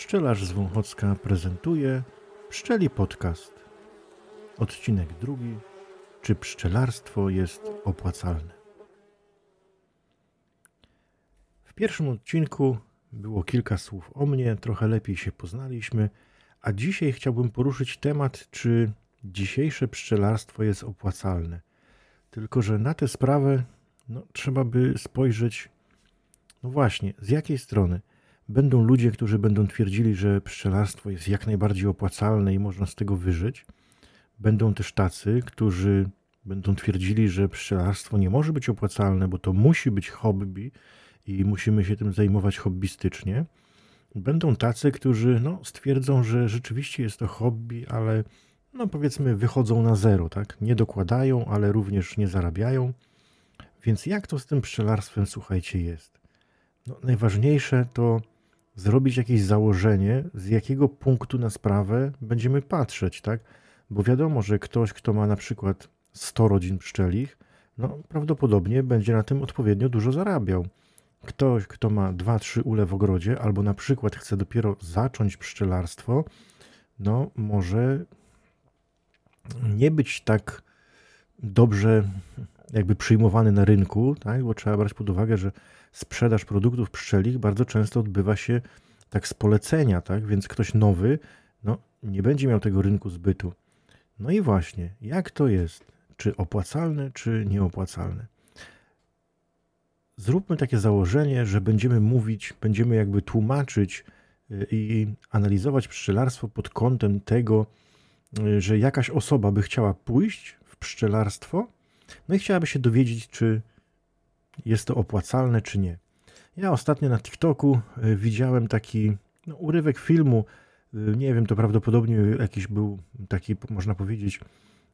Pszczelarz z Wąchocka prezentuje Pszczeli Podcast. Odcinek drugi. Czy pszczelarstwo jest opłacalne? W pierwszym odcinku było kilka słów o mnie, trochę lepiej się poznaliśmy, a dzisiaj chciałbym poruszyć temat, czy dzisiejsze pszczelarstwo jest opłacalne. Tylko, że na tę sprawę no, trzeba by spojrzeć, no właśnie, z jakiej strony – Będą ludzie, którzy będą twierdzili, że pszczelarstwo jest jak najbardziej opłacalne i można z tego wyżyć. Będą też tacy, którzy będą twierdzili, że pszczelarstwo nie może być opłacalne, bo to musi być hobby i musimy się tym zajmować hobbystycznie. Będą tacy, którzy no, stwierdzą, że rzeczywiście jest to hobby, ale no powiedzmy wychodzą na zero, tak? Nie dokładają, ale również nie zarabiają. Więc jak to z tym pszczelarstwem, słuchajcie, jest? No, najważniejsze to zrobić jakieś założenie, z jakiego punktu na sprawę będziemy patrzeć, tak? Bo wiadomo, że ktoś, kto ma na przykład 100 rodzin pszczelich, no prawdopodobnie będzie na tym odpowiednio dużo zarabiał. Ktoś, kto ma 2-3 ule w ogrodzie, albo na przykład chce dopiero zacząć pszczelarstwo, no może nie być tak dobrze jakby przyjmowany na rynku, tak? bo trzeba brać pod uwagę, że sprzedaż produktów pszczelich bardzo często odbywa się tak z polecenia, tak? Więc ktoś nowy no, nie będzie miał tego rynku zbytu. No i właśnie, jak to jest? Czy opłacalne, czy nieopłacalne? Zróbmy takie założenie, że będziemy mówić, będziemy jakby tłumaczyć y, i analizować pszczelarstwo pod kątem tego, y, że jakaś osoba by chciała pójść w pszczelarstwo, no i chciałaby się dowiedzieć, czy jest to opłacalne czy nie. Ja ostatnio na TikToku e, widziałem taki no, urywek filmu, e, nie wiem, to prawdopodobnie jakiś był taki, można powiedzieć,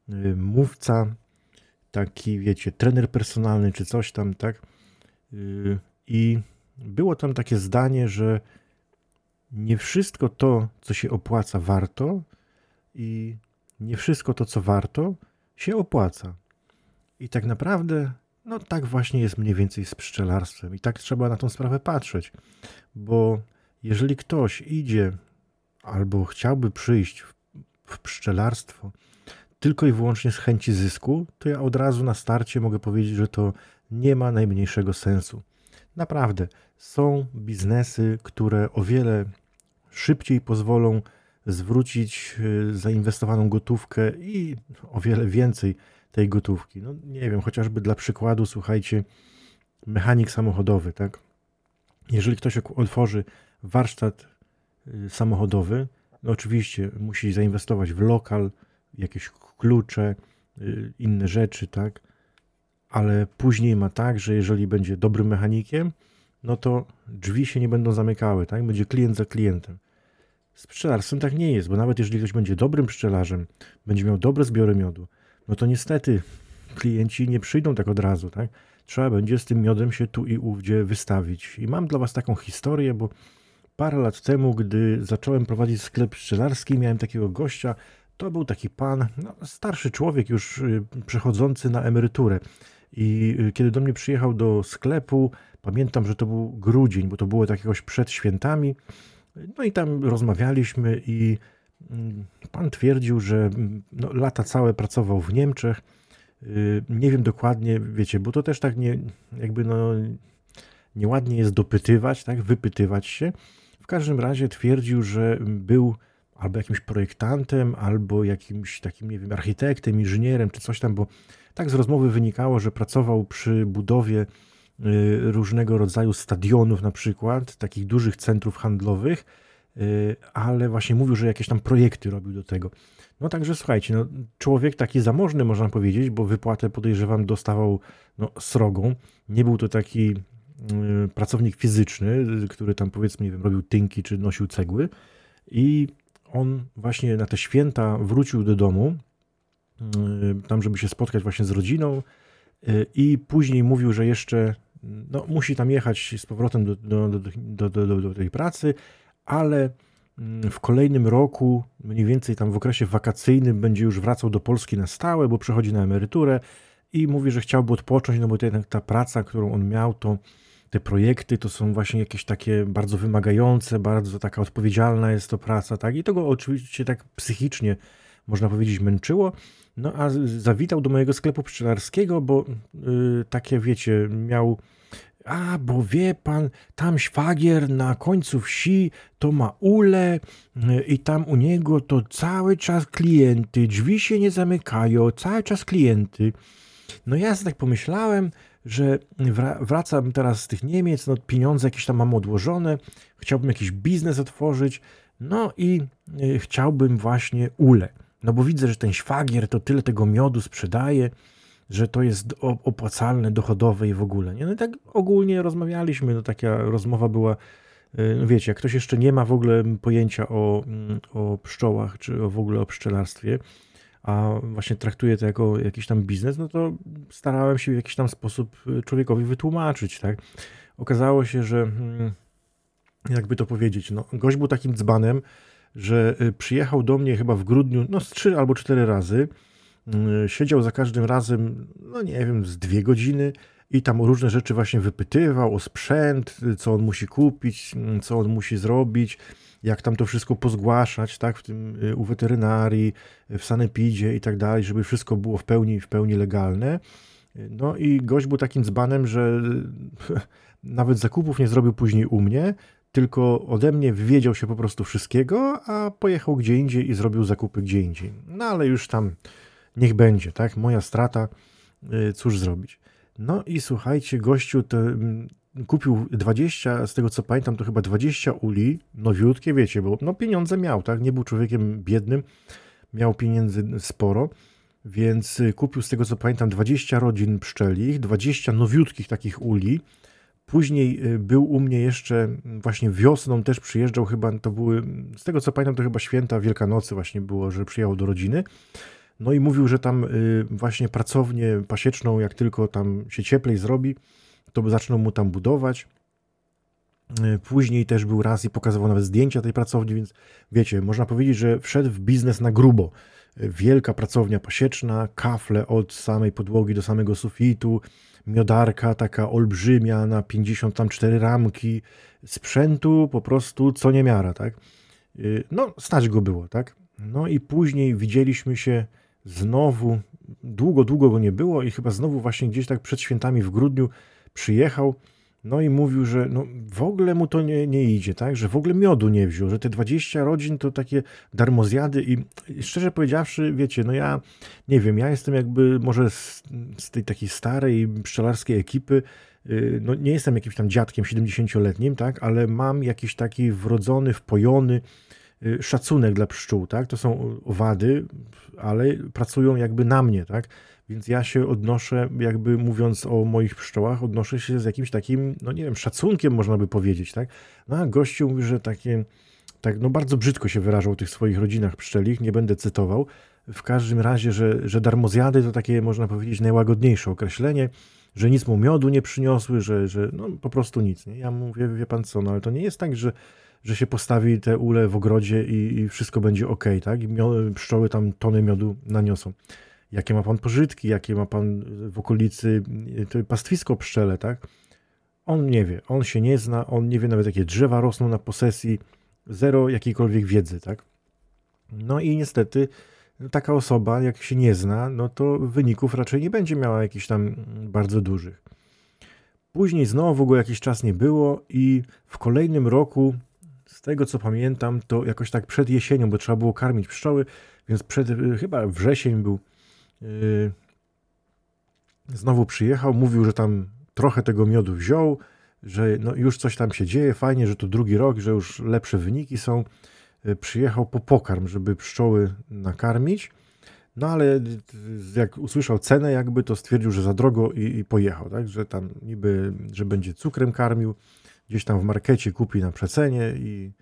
e, mówca, taki, wiecie, trener personalny czy coś tam, tak? I było tam takie zdanie, że nie wszystko to, co się opłaca, warto i nie wszystko to, co warto, się opłaca. I tak naprawdę no tak właśnie jest mniej więcej z pszczelarstwem i tak trzeba na tą sprawę patrzeć, bo jeżeli ktoś idzie albo chciałby przyjść w, pszczelarstwo tylko i wyłącznie z chęci zysku, to ja od razu na starcie mogę powiedzieć, że to nie ma najmniejszego sensu. Naprawdę, są biznesy, które o wiele szybciej pozwolą zwrócić y, zainwestowaną gotówkę i o wiele więcej tej gotówki. No nie wiem, chociażby dla przykładu, słuchajcie, mechanik samochodowy, tak? Jeżeli ktoś otworzy warsztat y, samochodowy, no oczywiście musi zainwestować w lokal, jakieś klucze, y, inne rzeczy, tak? Ale później ma tak, że jeżeli będzie dobrym mechanikiem, no to drzwi się nie będą zamykały, tak? Będzie klient za klientem. Z pszczelarstwem tak nie jest, bo nawet jeżeli ktoś będzie dobrym pszczelarzem, będzie miał dobre zbiory miodu, no to niestety klienci nie przyjdą tak od razu, tak? Trzeba będzie z tym miodem się tu i ówdzie wystawić. I mam dla Was taką historię, bo parę lat temu, gdy zacząłem prowadzić sklep pszczelarski, miałem takiego gościa, to był taki pan, no, starszy człowiek już y, przechodzący na emeryturę. I y, kiedy do mnie przyjechał do sklepu, pamiętam, że to był grudzień, bo to było tak jakoś przed świętami. No i tam rozmawialiśmy i pan twierdził, że mm, no, lata całe pracował w Niemczech. Y, nie wiem dokładnie, wiecie, bo to też tak nie, jakby no, nieładnie jest dopytywać, tak, wypytywać się. W każdym razie twierdził, że był albo jakimś projektantem, albo jakimś takim, nie wiem, architektem, inżynierem, czy coś tam, bo tak z rozmowy wynikało, że pracował przy budowie y, różnego rodzaju stadionów, na przykład, takich dużych centrów handlowych ale właśnie mówił, że jakieś tam projekty robił do tego. No także słuchajcie, no, człowiek taki zamożny można powiedzieć, bo wypłatę podejrzewam dostawał no, srogą. Nie był to taki y, pracownik fizyczny, który tam powiedzmy, nie wiem, robił tynki czy nosił cegły i on właśnie na te święta wrócił do domu, y, tam żeby się spotkać właśnie z rodziną y, i później mówił, że jeszcze no, musi tam jechać z powrotem do, do, do, do tej pracy, ale mm, w kolejnym roku, mniej więcej tam w okresie wakacyjnym, będzie już wracał do Polski na stałe, bo przechodzi na emeryturę i mówi, że chciałby odpocząć, no bo ta, ta praca, którą on miał, to te projekty to są właśnie jakieś takie bardzo wymagające, bardzo taka odpowiedzialna jest to praca, tak? I to go oczywiście tak psychicznie, można powiedzieć, męczyło. No a zawitał do mojego sklepu pszczelarskiego, bo yy, takie, wiecie, miał a, bo wie pan, tam szwagier na końcu wsi to ma ule y, i tam u niego to cały czas klienty, drzwi się nie zamykają, cały czas klienty. No ja tak pomyślałem, że wracam teraz z tych Niemiec, no pieniądze jakieś tam mam odłożone, chciałbym jakiś biznes otworzyć, no i y, chciałbym właśnie ule. No bo widzę, że ten szwagier to tyle tego miodu sprzedaje, że to jest opłacalne, dochodowe i w ogóle. Nie? No i tak ogólnie rozmawialiśmy, no taka rozmowa była, y, no wiecie, jak ktoś jeszcze nie ma w ogóle pojęcia o, mm, o pszczołach, czy w ogóle o pszczelarstwie, a właśnie traktuje to jako jakiś tam biznes, no to starałem się w jakiś tam sposób y, człowiekowi wytłumaczyć, tak. Okazało się, że mm, jakby to powiedzieć, no gość był takim dzbanem, że y, przyjechał do mnie chyba w grudniu, no z trzy albo cztery razy, siedział za każdym razem, no nie wiem, z dwie godziny i tam różne rzeczy właśnie wypytywał o sprzęt, co on musi kupić, co on musi zrobić, jak tam to wszystko pozgłaszać, tak, w tym y, u weterynarii, w sanepidzie i tak dalej, żeby wszystko było w pełni, w pełni legalne. No i gość był takim dzbanem, że nawet zakupów nie zrobił później u mnie, tylko ode mnie wywiedział się po prostu wszystkiego, a pojechał gdzie indziej i zrobił zakupy gdzie indziej. No ale już tam niech będzie, tak? Moja strata, y, cóż zrobić. No i słuchajcie, gościu to mm, kupił 20, z tego co pamiętam, to chyba 20 uli, nowiutkie, wiecie, bo no pieniądze miał, tak? Nie był człowiekiem biednym, miał pieniędzy sporo, więc y, kupił z tego co pamiętam 20 rodzin pszczelich, 20 nowiutkich takich uli. Później y, był u mnie jeszcze mm, właśnie wiosną, też przyjeżdżał chyba, to były, z tego co pamiętam, to chyba święta Wielkanocy właśnie było, że przyjechał do rodziny. No i mówił, że tam y, właśnie pracownię pasieczną, jak tylko tam się cieplej zrobi, to zaczną mu tam budować. Y, później też był raz i pokazywał nawet zdjęcia tej pracowni, więc wiecie, można powiedzieć, że wszedł w biznes na grubo. Y, wielka pracownia pasieczna, kafle od samej podłogi do samego sufitu, miodarka taka olbrzymia na 54 ramki, sprzętu po prostu co niemiara, tak? No, stać go było, tak? No i później widzieliśmy się znowu, długo, długo go nie było i chyba znowu właśnie gdzieś tak przed świętami w grudniu przyjechał, no i mówił, że no w ogóle mu to nie, nie idzie, tak, że w ogóle miodu nie wziął, że te 20 rodzin to takie darmozjady i szczerze powiedziawszy, wiecie, no ja nie wiem, ja jestem jakby może z, z tej takiej starej pszczelarskiej ekipy, y, no nie jestem jakimś tam dziadkiem 70-letnim, tak, ale mam jakiś taki wrodzony, wpojony, szacunek dla pszczół, tak? To są owady, ale pracują jakby na mnie, tak? Więc ja się odnoszę, jakby mówiąc o moich pszczołach, odnoszę się z jakimś takim, no nie wiem, szacunkiem można by powiedzieć, tak? No a gościu mówi, że takie, tak, no bardzo brzydko się wyrażał o tych swoich rodzinach pszczelich, nie będę cytował. W każdym razie, że, że darmozjady to takie, można powiedzieć, najłagodniejsze określenie, że nic mu miodu nie przyniosły, że, że no po prostu nic, nie? Ja mówię, wie pan co, no ale to nie jest tak, że że się postawi te ule w ogrodzie i, i wszystko będzie ok, tak? I pszczoły tam tony miodu naniosą. Jakie ma pan pożytki, jakie ma pan w okolicy to pastwisko pszczele, tak? On nie wie, on się nie zna, on nie wie nawet jakie drzewa rosną na posesji, zero jakiejkolwiek wiedzy, tak? No i niestety taka osoba, jak się nie zna, no to wyników raczej nie będzie miała jakichś tam bardzo dużych. Później znowu go jakiś czas nie było i w kolejnym roku z tego co pamiętam, to jakoś tak przed jesienią, bo trzeba było karmić pszczoły, więc przed, y, chyba wrzesień był, yy, znowu przyjechał, mówił, że tam trochę tego miodu wziął, że no już coś tam się dzieje, fajnie, że to drugi rok, że już lepsze wyniki są. Yy, przyjechał po pokarm, żeby pszczoły nakarmić, no ale y, jak usłyszał cenę jakby, to stwierdził, że za drogo i, i pojechał, tak, że tam niby, że będzie cukrem karmił, gdzieś tam w markecie kupi na przecenie i,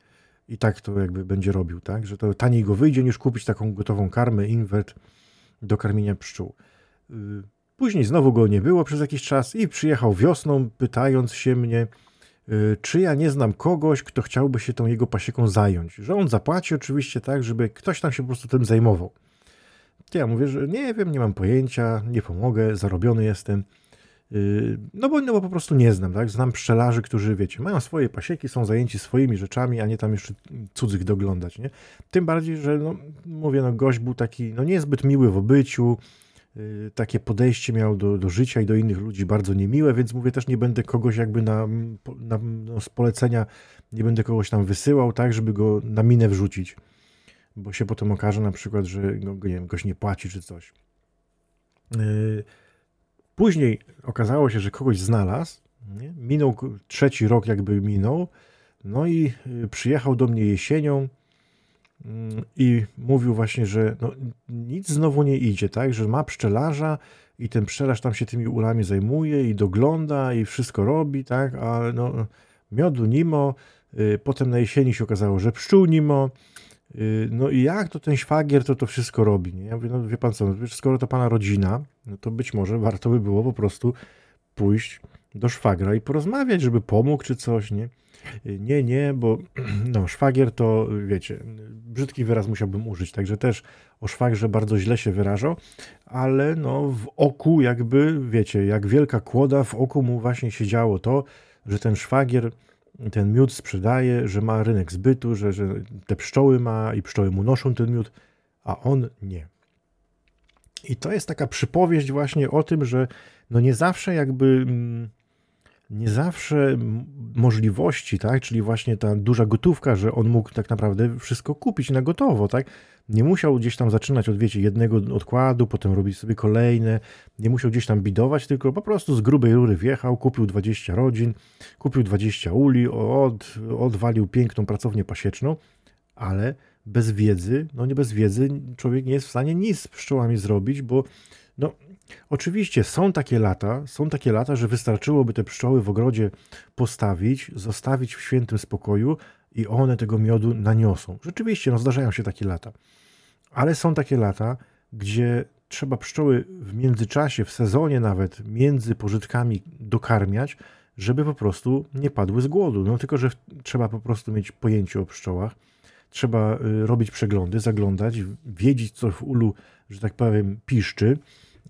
i tak to jakby będzie robił, tak? Że to taniej go wyjdzie niż kupić taką gotową karmę, inwert do karmienia pszczół. Y, później znowu go nie było przez jakiś czas i przyjechał wiosną, pytając się mnie, y, czy ja nie znam kogoś, kto chciałby się tą jego pasieką zająć. Że on zapłaci oczywiście tak, żeby ktoś tam się po prostu tym zajmował. Ja mówię, że nie wiem, nie mam pojęcia, nie pomogę, zarobiony jestem. Y, no bo, no bo po prostu nie znam, tak? Znam pszczelarzy, którzy, wiecie, mają swoje pasieki, są zajęci swoimi rzeczami, a nie tam jeszcze cudzych doglądać, nie? Tym bardziej, że, no, mówię, no gość był taki, no niezbyt miły w obyciu, takie podejście miał do, do życia i do innych ludzi bardzo niemiłe, więc mówię, też nie będę kogoś jakby na, na no, z polecenia, nie będę kogoś tam wysyłał, tak, żeby go na minę wrzucić, bo się potem okaże na przykład, że, no, nie wiem, goś nie płaci czy coś. Yy, Później okazało się, że kogoś znalazł. Nie? Minął trzeci rok, jakby minął. No i y, przyjechał do mnie jesienią i mówił właśnie, że no, nic znowu nie idzie, tak? Że ma pszczelarza i ten pszczelarz tam się tymi ulami zajmuje i dogląda i wszystko robi, tak? A no, miodu nimo. Y, potem na jesieni się okazało, że pszczół nimo. Y, no i jak to ten szwagier to to wszystko robi? Nie? Ja mówię, no wie pan co, no, skoro to pana rodzina, no to być może warto by było po prostu pójść do szwagra i porozmawiać, żeby pomógł czy coś, nie? Nie, nie, bo no, szwagier to, wiecie, brzydki wyraz musiałbym użyć, także też o szwagrze bardzo źle się wyrażał, ale no w oku jakby, wiecie, jak wielka kłoda, w oku mu właśnie się działo to, że ten szwagier ten miód sprzedaje, że ma rynek zbytu, że, że te pszczoły ma i pszczoły mu noszą ten miód, a on nie. I to jest taka przypowieść właśnie o tym, że no nie zawsze jakby mm, nie zawsze możliwości, tak, czyli właśnie ta duża gotówka, że on mógł tak naprawdę wszystko kupić na gotowo, tak, nie musiał gdzieś tam zaczynać od, wiecie, jednego odkładu, potem robić sobie kolejne, nie musiał gdzieś tam bidować, tylko po prostu z grubej rury wjechał, kupił 20 rodzin, kupił 20 uli, od, odwalił piękną pracownię pasieczną, ale bez wiedzy, no nie bez wiedzy człowiek nie jest w stanie nic z pszczołami zrobić, bo no oczywiście są takie lata, są takie lata, że wystarczyłoby te pszczoły w ogrodzie postawić, zostawić w świętym spokoju, i one tego miodu naniosą. Rzeczywiście, no zdarzają się takie lata. Ale są takie lata, gdzie trzeba pszczoły w międzyczasie, w sezonie nawet, między pożytkami dokarmiać, żeby po prostu nie padły z głodu. No tylko, że trzeba po prostu mieć pojęcie o pszczołach, trzeba y, robić przeglądy, zaglądać, wiedzieć, co w ulu, że tak powiem, piszczy,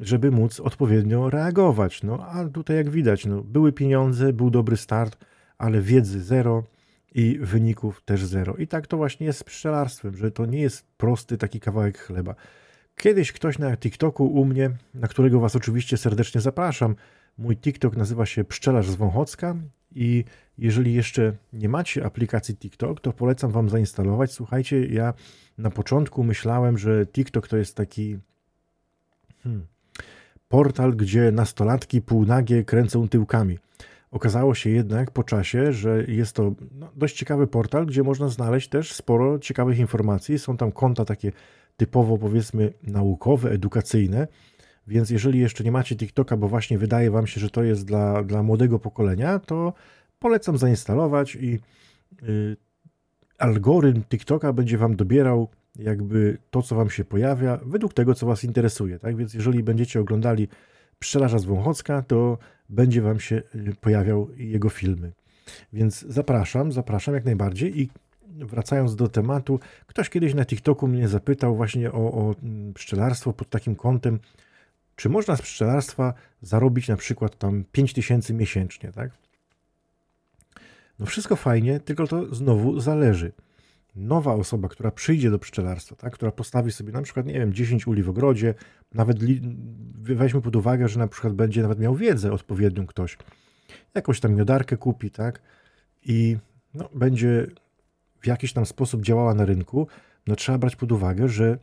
żeby móc odpowiednio reagować. No a tutaj jak widać, no, były pieniądze, był dobry start, ale wiedzy zero, i wyników też zero. I tak to właśnie jest z pszczelarstwem, że to nie jest prosty taki kawałek chleba. Kiedyś ktoś na TikToku u mnie, na którego Was oczywiście serdecznie zapraszam, mój TikTok nazywa się Pszczelarz z Wąchocka i jeżeli jeszcze nie macie aplikacji TikTok, to polecam Wam zainstalować. Słuchajcie, ja na początku myślałem, że TikTok to jest taki hmm, portal, gdzie nastolatki półnagie kręcą tyłkami. Okazało się jednak po czasie, że jest to no, dość ciekawy portal, gdzie można znaleźć też sporo ciekawych informacji. Są tam konta takie typowo powiedzmy naukowe, edukacyjne. Więc jeżeli jeszcze nie macie TikToka, bo właśnie wydaje Wam się, że to jest dla, dla młodego pokolenia, to polecam zainstalować i y, algorytm TikToka będzie Wam dobierał jakby to, co Wam się pojawia, według tego, co Was interesuje. Tak więc, jeżeli będziecie oglądali Pszczelarza z Wąchocka, to będzie Wam się y, pojawiał jego filmy. Więc zapraszam, zapraszam jak najbardziej i wracając do tematu, ktoś kiedyś na TikToku mnie zapytał właśnie o, o mm, pszczelarstwo pod takim kątem, czy można z pszczelarstwa zarobić na przykład tam 5000 miesięcznie, tak? No wszystko fajnie, tylko to znowu zależy nowa osoba, która przyjdzie do pszczelarstwa, tak, która postawi sobie na przykład, nie wiem, 10 uli w ogrodzie, nawet weźmy pod uwagę, że na przykład będzie nawet miał wiedzę odpowiednią ktoś, jakąś tam miodarkę kupi, tak, i no, będzie w jakiś tam sposób działała na rynku, no trzeba brać pod uwagę, że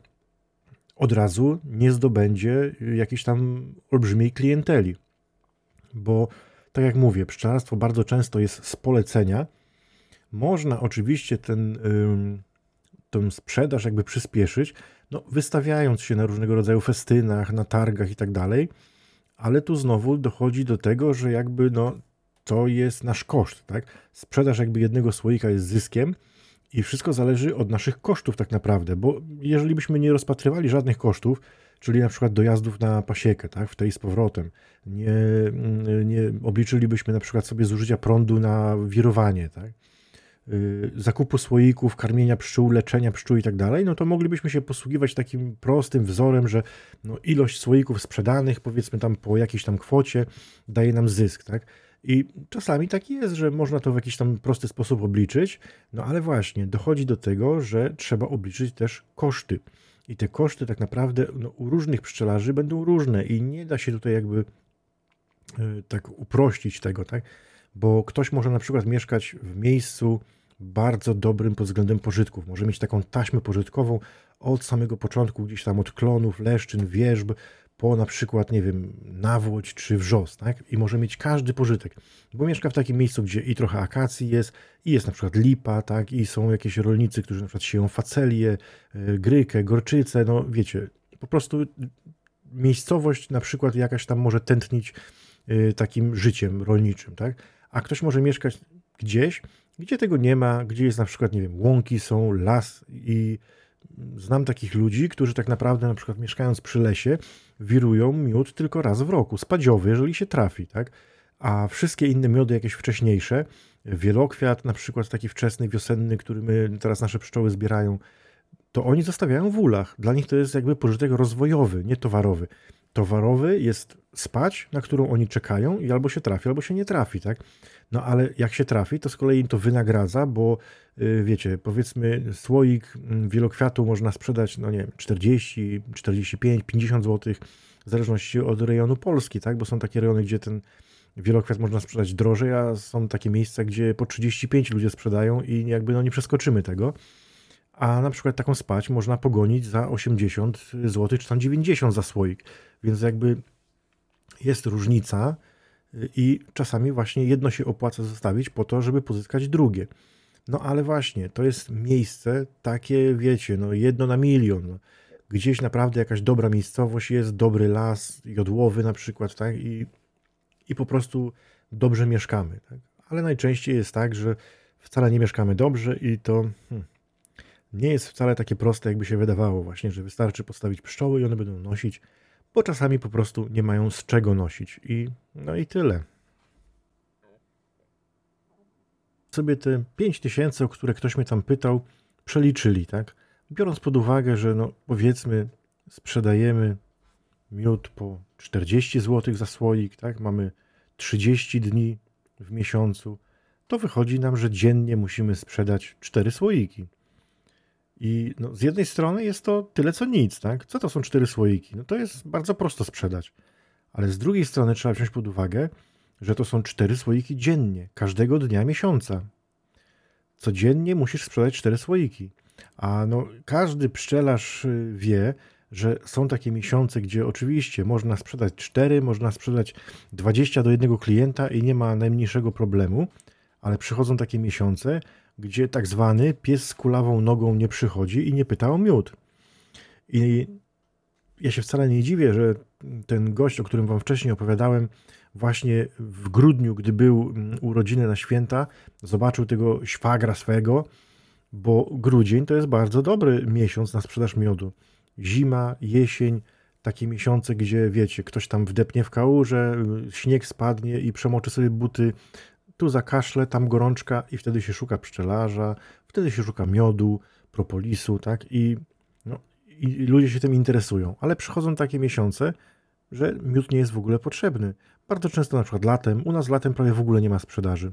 od razu nie zdobędzie jakiejś tam olbrzymiej klienteli, bo tak jak mówię, pszczelarstwo bardzo często jest z polecenia, można oczywiście ten, tę sprzedaż jakby przyspieszyć, no, wystawiając się na różnego rodzaju festynach, na targach i tak dalej, ale tu znowu dochodzi do tego, że jakby no, to jest nasz koszt, tak? Sprzedaż jakby jednego słoika jest zyskiem i wszystko zależy od naszych kosztów tak naprawdę, bo jeżeli byśmy nie rozpatrywali żadnych kosztów, czyli na przykład dojazdów na pasiekę, tak, w tej z powrotem, nie, nie obliczylibyśmy na przykład sobie zużycia prądu na wirowanie, tak, zakupu słoików, karmienia pszczół, leczenia pszczół i tak dalej, no to moglibyśmy się posługiwać takim prostym wzorem, że no ilość słoików sprzedanych, powiedzmy tam po jakiejś tam kwocie, daje nam zysk, tak? I czasami tak jest, że można to w jakiś tam prosty sposób obliczyć, no ale właśnie dochodzi do tego, że trzeba obliczyć też koszty. I te koszty tak naprawdę no, u różnych pszczelarzy będą różne i nie da się tutaj jakby y, tak uprościć tego, tak? Bo ktoś może na przykład mieszkać w miejscu bardzo dobrym pod względem pożytków. Może mieć taką taśmę pożytkową od samego początku, gdzieś tam od klonów, leszczyn, wierzb, po na przykład, nie wiem, nawłoć czy wrzos, tak? I może mieć każdy pożytek, bo mieszka w takim miejscu, gdzie i trochę akacji jest, i jest na przykład lipa, tak? I są jakieś rolnicy, którzy na przykład sieją facelię, e, grykę, gorczycę, no wiecie, po prostu miejscowość na przykład jakaś tam może tętnić e, takim życiem rolniczym, tak? A ktoś może mieszkać gdzieś, gdzie tego nie ma, gdzie jest na przykład, nie wiem, łąki są, las i znam takich ludzi, którzy tak naprawdę na przykład mieszkając przy lesie, wirują miód tylko raz w roku, spadziowy, jeżeli się trafi, tak? A wszystkie inne miody, jakieś wcześniejsze, wielokwiat, na przykład taki wczesny, wiosenny, który my teraz nasze pszczoły zbierają, to oni zostawiają w ulach. Dla nich to jest jakby pożytek rozwojowy, nie towarowy. Towarowy jest spać, na którą oni czekają i albo się trafi, albo się nie trafi, tak? No ale jak się trafi, to z kolei im to wynagradza, bo yy, wiecie, powiedzmy słoik mm, wielokwiatu można sprzedać, no nie wiem, 40, 45, 50 zł, w zależności od rejonu Polski, tak? Bo są takie rejony, gdzie ten wielokwiat można sprzedać drożej, a są takie miejsca, gdzie po 35 ludzie sprzedają i jakby no nie przeskoczymy tego. A na przykład taką spać można pogonić za 80 zł, czy tam 90 za słoik. Więc jakby jest różnica i czasami właśnie jedno się opłaca zostawić po to, żeby pozyskać drugie. No ale właśnie, to jest miejsce takie, wiecie, no jedno na milion. Gdzieś naprawdę jakaś dobra miejscowość jest, dobry las, jodłowy na przykład, tak? I, i po prostu dobrze mieszkamy, tak? Ale najczęściej jest tak, że wcale nie mieszkamy dobrze i to hmm, nie jest wcale takie proste, jakby się wydawało właśnie, że wystarczy postawić pszczoły i one będą nosić bo czasami po prostu nie mają z czego nosić. I no i tyle. Sobie te 5 tysięcy, o które ktoś mnie tam pytał, przeliczyli, tak? Biorąc pod uwagę, że no powiedzmy sprzedajemy miód po 40 zł za słoik, tak? Mamy 30 dni w miesiącu, to wychodzi nam, że dziennie musimy sprzedać 4 słoiki. I no, z jednej strony jest to tyle co nic, tak? Co to są cztery słoiki? No to jest bardzo prosto sprzedać. Ale z drugiej strony trzeba wziąć pod uwagę, że to są cztery słoiki dziennie, każdego dnia miesiąca. Codziennie musisz sprzedać cztery słoiki. A no, każdy pszczelarz y, wie, że są takie miesiące, gdzie oczywiście można sprzedać cztery, można sprzedać 20 do jednego klienta i nie ma najmniejszego problemu, ale przychodzą takie miesiące, gdzie tak zwany pies z kulawą nogą nie przychodzi i nie pyta o miód. I ja się wcale nie dziwię, że ten gość, o którym wam wcześniej opowiadałem, właśnie w grudniu, gdy był mm, urodziny na święta, zobaczył tego szwagra swego, bo grudzień to jest bardzo dobry miesiąc na sprzedaż miodu. Zima, jesień, takie miesiące, gdzie wiecie, ktoś tam wdepnie w kałużę, śnieg spadnie i przemoczy sobie buty tu zakaszle, tam gorączka i wtedy się szuka pszczelarza, wtedy się szuka miodu, propolisu, tak? I, no, i ludzie się tym interesują. Ale przychodzą takie miesiące, że miód nie jest w ogóle potrzebny. Bardzo często na przykład latem, u nas latem prawie w ogóle nie ma sprzedaży.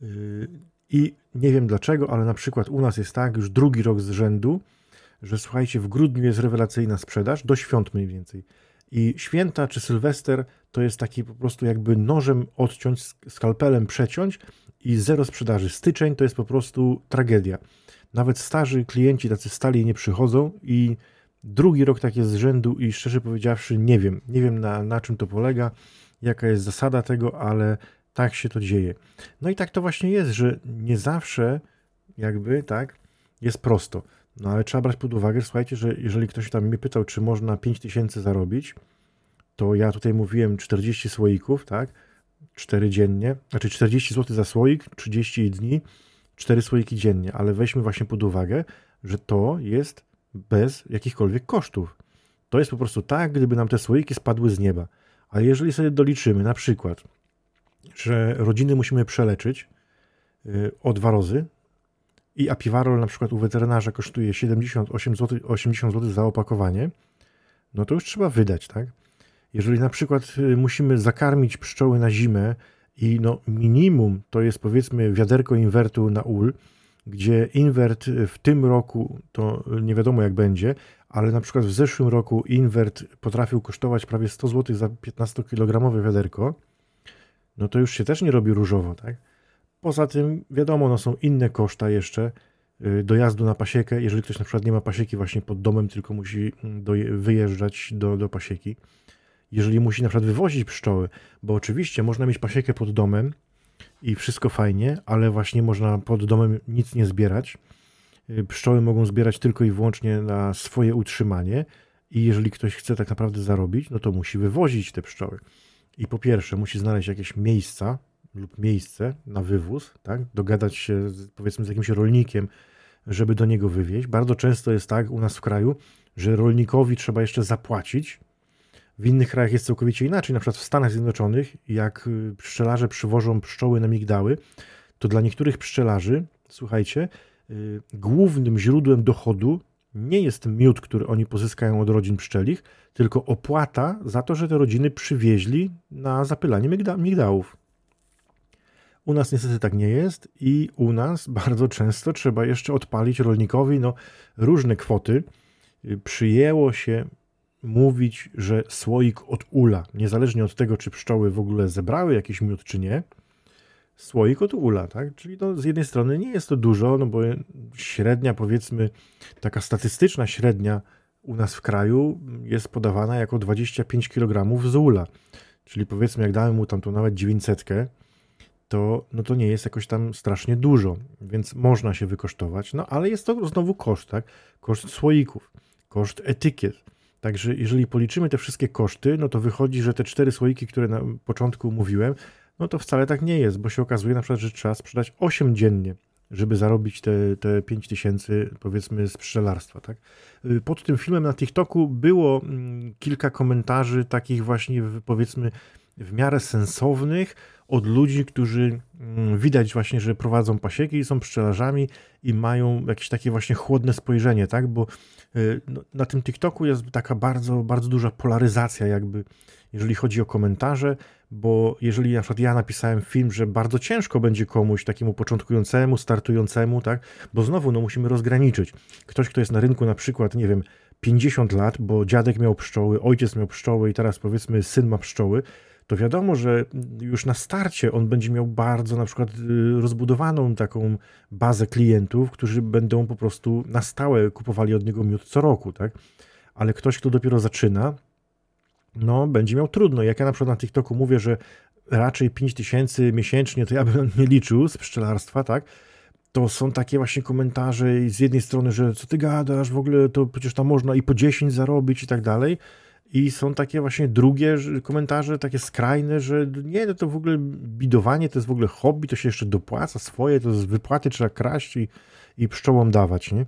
Yy, I nie wiem dlaczego, ale na przykład u nas jest tak już drugi rok z rzędu, że słuchajcie, w grudniu jest rewelacyjna sprzedaż, do świąt mniej więcej. I święta czy Sylwester to jest taki po prostu jakby nożem odciąć, skalpelem przeciąć i zero sprzedaży. Styczeń to jest po prostu tragedia. Nawet starzy klienci tacy stali nie przychodzą i drugi rok tak jest z rzędu i szczerze powiedziawszy nie wiem, nie wiem na, na czym to polega, jaka jest zasada tego, ale tak się to dzieje. No i tak to właśnie jest, że nie zawsze jakby tak jest prosto. No ale trzeba brać pod uwagę, słuchajcie, że jeżeli ktoś tam mnie pytał, czy można 5000 zarobić, to ja tutaj mówiłem 40 słoików, tak? 4 dziennie, znaczy 40 zł za słoik, 30 dni, 4 słoiki dziennie, ale weźmy właśnie pod uwagę, że to jest bez jakichkolwiek kosztów. To jest po prostu tak, gdyby nam te słoiki spadły z nieba. A jeżeli sobie doliczymy na przykład, że rodziny musimy przeleczyć, y, o dwa razy i apiwarol na przykład u weterynarza kosztuje 78 zł, 80 zł za opakowanie, no to już trzeba wydać, tak? Jeżeli na przykład y, musimy zakarmić pszczoły na zimę i no minimum to jest powiedzmy wiaderko inwertu na ul, gdzie inwert w tym roku to nie wiadomo jak będzie, ale na przykład w zeszłym roku inwert potrafił kosztować prawie 100 zł za 15-kilogramowe wiaderko, no to już się też nie robi różowo, tak? Poza tym, wiadomo, no są inne koszta jeszcze y, dojazdu na pasiekę, jeżeli ktoś na przykład nie ma pasieki właśnie pod domem, tylko musi mm, wyjeżdżać do, do pasieki. Jeżeli musi na przykład wywozić pszczoły, bo oczywiście można mieć pasiekę pod domem i wszystko fajnie, ale właśnie można pod domem nic nie zbierać. Y, pszczoły mogą zbierać tylko i wyłącznie na swoje utrzymanie i jeżeli ktoś chce tak naprawdę zarobić, no to musi wywozić te pszczoły. I po pierwsze musi znaleźć jakieś miejsca, lub miejsce na wywóz, tak? dogadać się z, powiedzmy z jakimś rolnikiem, żeby do niego wywieźć. Bardzo często jest tak u nas w kraju, że rolnikowi trzeba jeszcze zapłacić. W innych krajach jest całkowicie inaczej. Na przykład w Stanach Zjednoczonych, jak y, pszczelarze przywożą pszczoły na migdały, to dla niektórych pszczelarzy, słuchajcie, yy, głównym źródłem dochodu nie jest miód, który oni pozyskają od rodzin pszczelich, tylko opłata za to, że te rodziny przywieźli na zapylanie migda migdałów. U nas niestety tak nie jest i u nas bardzo często trzeba jeszcze odpalić rolnikowi no, różne kwoty. Przyjęło się mówić, że słoik od ula, niezależnie od tego, czy pszczoły w ogóle zebrały jakiś miód, czy nie, słoik od ula, tak? Czyli no, z jednej strony nie jest to dużo, no bo średnia, powiedzmy, taka statystyczna średnia u nas w kraju jest podawana jako 25 kg z ula. Czyli powiedzmy, jak dałem mu tam to nawet 900, to, no to nie jest jakoś tam strasznie dużo, więc można się wykosztować, no ale jest to znowu koszt, tak? Koszt słoików, koszt etykiet. Także jeżeli policzymy te wszystkie koszty, no to wychodzi, że te cztery słoiki, które na początku mówiłem, no to wcale tak nie jest, bo się okazuje na przykład, że trzeba sprzedać 8 dziennie, żeby zarobić te, te 5 tysięcy, powiedzmy, z pszczelarstwa. Tak? Y, pod tym filmem na TikToku było mm, kilka komentarzy takich właśnie, powiedzmy, w miarę sensownych od ludzi, którzy mm, widać właśnie, że prowadzą pasieki i są pszczelarzami i mają jakieś takie właśnie chłodne spojrzenie, tak? Bo y, no, na tym TikToku jest taka bardzo, bardzo duża polaryzacja jakby, jeżeli chodzi o komentarze, bo jeżeli na przykład ja napisałem film, że bardzo ciężko będzie komuś takiemu początkującemu, startującemu, tak? Bo znowu, no musimy rozgraniczyć. Ktoś, kto jest na rynku na przykład, nie wiem, 50 lat, bo dziadek miał pszczoły, ojciec miał pszczoły i teraz powiedzmy syn ma pszczoły, to wiadomo, że już na starcie on będzie miał bardzo na przykład y, rozbudowaną taką bazę klientów, którzy będą po prostu na stałe kupowali od niego miód co roku, tak? Ale ktoś, kto dopiero zaczyna, no będzie miał trudno. Jak ja na przykład na TikToku mówię, że raczej 5 tysięcy miesięcznie, to ja bym nie liczył z pszczelarstwa, tak? To są takie właśnie komentarze z jednej strony, że co ty gadasz, w ogóle to przecież tam można i po 10 zarobić i tak dalej, i są takie właśnie drugie komentarze, takie skrajne, że nie, no to w ogóle bidowanie to jest w ogóle hobby, to się jeszcze dopłaca swoje, to z wypłaty trzeba kraść i, i pszczołom dawać, nie?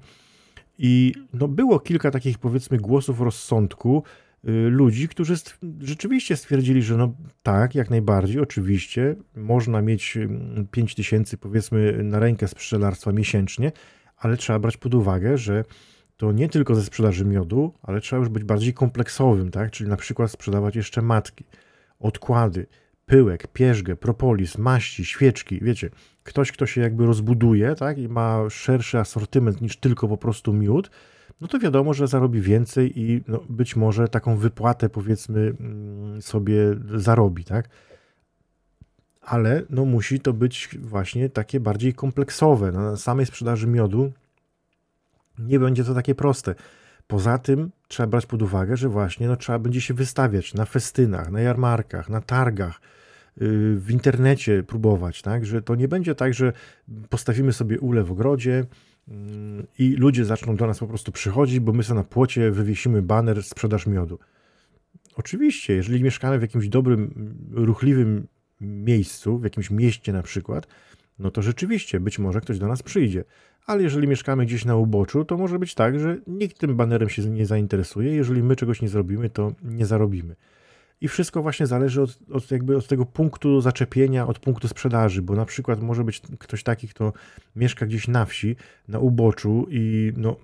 I no było kilka takich powiedzmy głosów rozsądku y, ludzi, którzy st rzeczywiście stwierdzili, że no tak, jak najbardziej, oczywiście, można mieć 5 tysięcy powiedzmy na rękę z pszczelarstwa miesięcznie, ale trzeba brać pod uwagę, że to nie tylko ze sprzedaży miodu, ale trzeba już być bardziej kompleksowym, tak? Czyli na przykład sprzedawać jeszcze matki, odkłady, pyłek, pierzgę, propolis, maści, świeczki. Wiecie, ktoś, kto się jakby rozbuduje, tak? I ma szerszy asortyment niż tylko po prostu miód, no to wiadomo, że zarobi więcej i no, być może taką wypłatę powiedzmy mm, sobie zarobi, tak? Ale no musi to być właśnie takie bardziej kompleksowe. Na samej sprzedaży miodu nie będzie to takie proste. Poza tym trzeba brać pod uwagę, że właśnie no, trzeba będzie się wystawiać na festynach, na jarmarkach, na targach, yy, w internecie próbować, tak? Że to nie będzie tak, że postawimy sobie ule w ogrodzie yy, i ludzie zaczną do nas po prostu przychodzić, bo my sobie na płocie wywiesimy baner sprzedaż miodu. Oczywiście, jeżeli mieszkamy w jakimś dobrym, ruchliwym miejscu, w jakimś mieście na przykład, no to rzeczywiście być może ktoś do nas przyjdzie ale jeżeli mieszkamy gdzieś na uboczu, to może być tak, że nikt tym banerem się nie zainteresuje. Jeżeli my czegoś nie zrobimy, to nie zarobimy. I wszystko właśnie zależy od, od, jakby od tego punktu zaczepienia, od punktu sprzedaży, bo na przykład może być ktoś taki, kto mieszka gdzieś na wsi, na uboczu i no,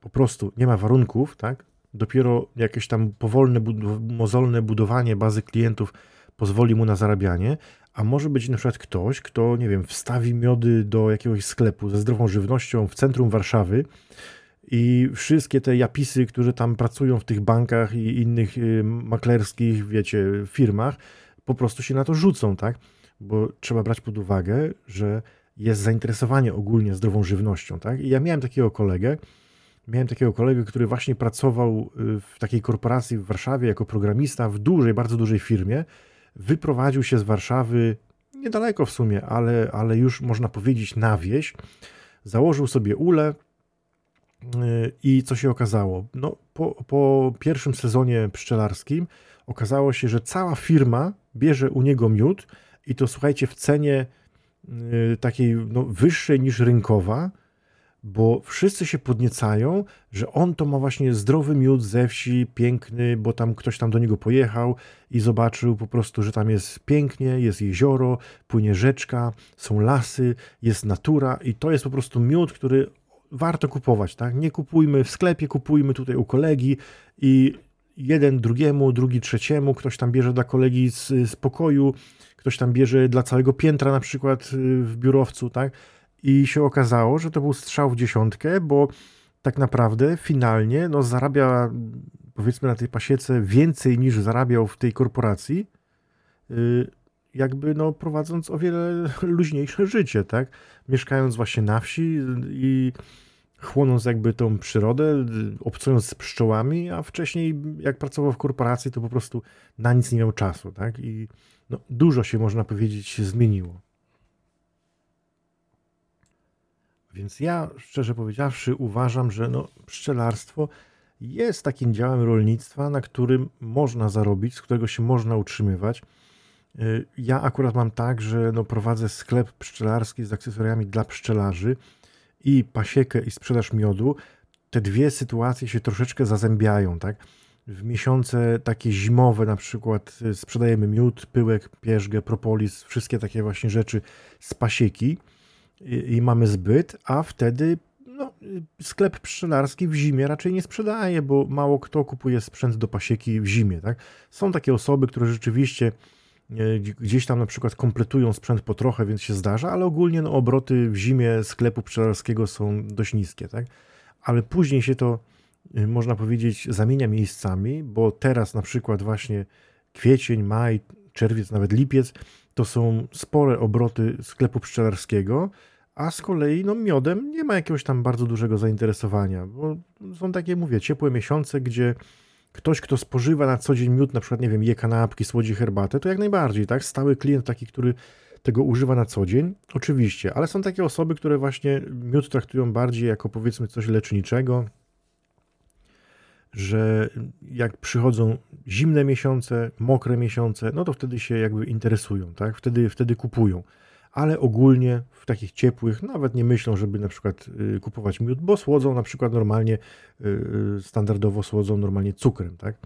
po prostu nie ma warunków, tak? Dopiero jakieś tam powolne, mozolne budowanie bazy klientów pozwoli mu na zarabianie, a może być na przykład ktoś, kto, nie wiem, wstawi miody do jakiegoś sklepu ze zdrową żywnością w centrum Warszawy i wszystkie te japisy, które tam pracują w tych bankach i innych y, maklerskich, wiecie, firmach, po prostu się na to rzucą, tak? Bo trzeba brać pod uwagę, że jest zainteresowanie ogólnie zdrową żywnością, tak? I ja miałem takiego kolegę, miałem takiego kolegę, który właśnie pracował y, w takiej korporacji w Warszawie jako programista w dużej, bardzo dużej firmie, wyprowadził się z Warszawy, niedaleko w sumie, ale, ale już można powiedzieć na wieś, założył sobie ulę yy, i co się okazało? No, po, po pierwszym sezonie pszczelarskim okazało się, że cała firma bierze u niego miód i to słuchajcie w cenie yy, takiej no, wyższej niż rynkowa, bo wszyscy się podniecają, że on to ma właśnie zdrowy miód ze wsi, piękny, bo tam ktoś tam do niego pojechał i zobaczył po prostu, że tam jest pięknie, jest jezioro, płynie rzeczka, są lasy, jest natura i to jest po prostu miód, który warto kupować, tak? Nie kupujmy w sklepie, kupujmy tutaj u kolegi i jeden drugiemu, drugi trzeciemu, ktoś tam bierze dla kolegi z, z pokoju, ktoś tam bierze dla całego piętra na przykład y, w biurowcu, tak? I się okazało, że to był strzał w dziesiątkę, bo tak naprawdę finalnie no, zarabia powiedzmy na tej pasiece więcej niż zarabiał w tej korporacji, y, jakby no, prowadząc o wiele luźniejsze życie, tak? Mieszkając właśnie na wsi i chłonąc jakby tą przyrodę, obcując z pszczołami, a wcześniej jak pracował w korporacji, to po prostu na nic nie miał czasu, tak? I no, dużo się, można powiedzieć, zmieniło. Więc ja, szczerze powiedziawszy, uważam, że no, pszczelarstwo jest takim działem rolnictwa, na którym można zarobić, z którego się można utrzymywać. Y, ja akurat mam tak, że no, prowadzę sklep pszczelarski z akcesoriami dla pszczelarzy i pasiekę i sprzedaż miodu. Te dwie sytuacje się troszeczkę zazębiają, tak? W miesiące takie zimowe na przykład y, sprzedajemy miód, pyłek, pierzgę, propolis, wszystkie takie właśnie rzeczy z pasieki i, mamy zbyt, a wtedy no, sklep pszczelarski w zimie raczej nie sprzedaje, bo mało kto kupuje sprzęt do pasieki w zimie. Tak? Są takie osoby, które rzeczywiście e, gdzieś tam na przykład kompletują sprzęt po trochę, więc się zdarza, ale ogólnie no, obroty w zimie sklepu pszczelarskiego są dość niskie. Tak? Ale później się to, e, można powiedzieć, zamienia miejscami, bo teraz na przykład właśnie kwiecień, maj, czerwiec, nawet lipiec to są spore obroty sklepu pszczelarskiego, a z kolei no, miodem nie ma jakiegoś tam bardzo dużego zainteresowania, bo są takie, mówię, ciepłe miesiące, gdzie ktoś, kto spożywa na co dzień miód, na przykład, nie wiem, je kanapki, słodzi herbatę, to jak najbardziej, tak? Stały klient taki, który tego używa na co dzień, oczywiście, ale są takie osoby, które właśnie miód traktują bardziej jako powiedzmy coś leczniczego, że jak przychodzą zimne miesiące, mokre miesiące, no to wtedy się jakby interesują, tak? Wtedy, wtedy kupują ale ogólnie w takich ciepłych nawet nie myślą, żeby na przykład y, kupować miód, bo słodzą na przykład normalnie, y, y, standardowo słodzą normalnie cukrem, tak?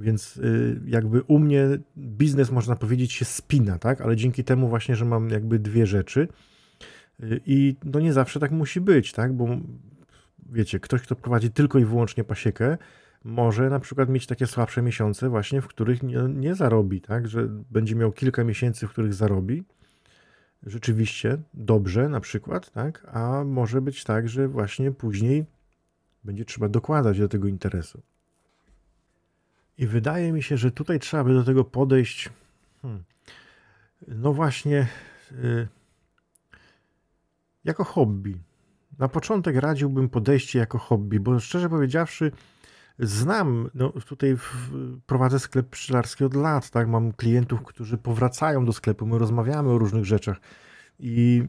Więc jakby u mnie biznes, można powiedzieć, się spina, tak? Ale dzięki temu właśnie, że mam jakby dwie rzeczy i no nie zawsze tak musi być, tak? Bo wiecie, ktoś, kto prowadzi tylko i wyłącznie pasiekę, może na przykład mieć takie słabsze miesiące właśnie, w których nie, nie zarobi, tak? Że będzie miał kilka miesięcy, w których zarobi, rzeczywiście dobrze na przykład, tak? A może być tak, że właśnie później będzie trzeba dokładać do tego interesu. I wydaje mi się, że tutaj trzeba by do tego podejść. Hmm, no właśnie, y, jako hobby. Na początek radziłbym podejście jako hobby, bo szczerze powiedziawszy, znam, no tutaj w, prowadzę sklep pszczelarski od lat, tak, mam klientów, którzy powracają do sklepu, my rozmawiamy o różnych rzeczach. I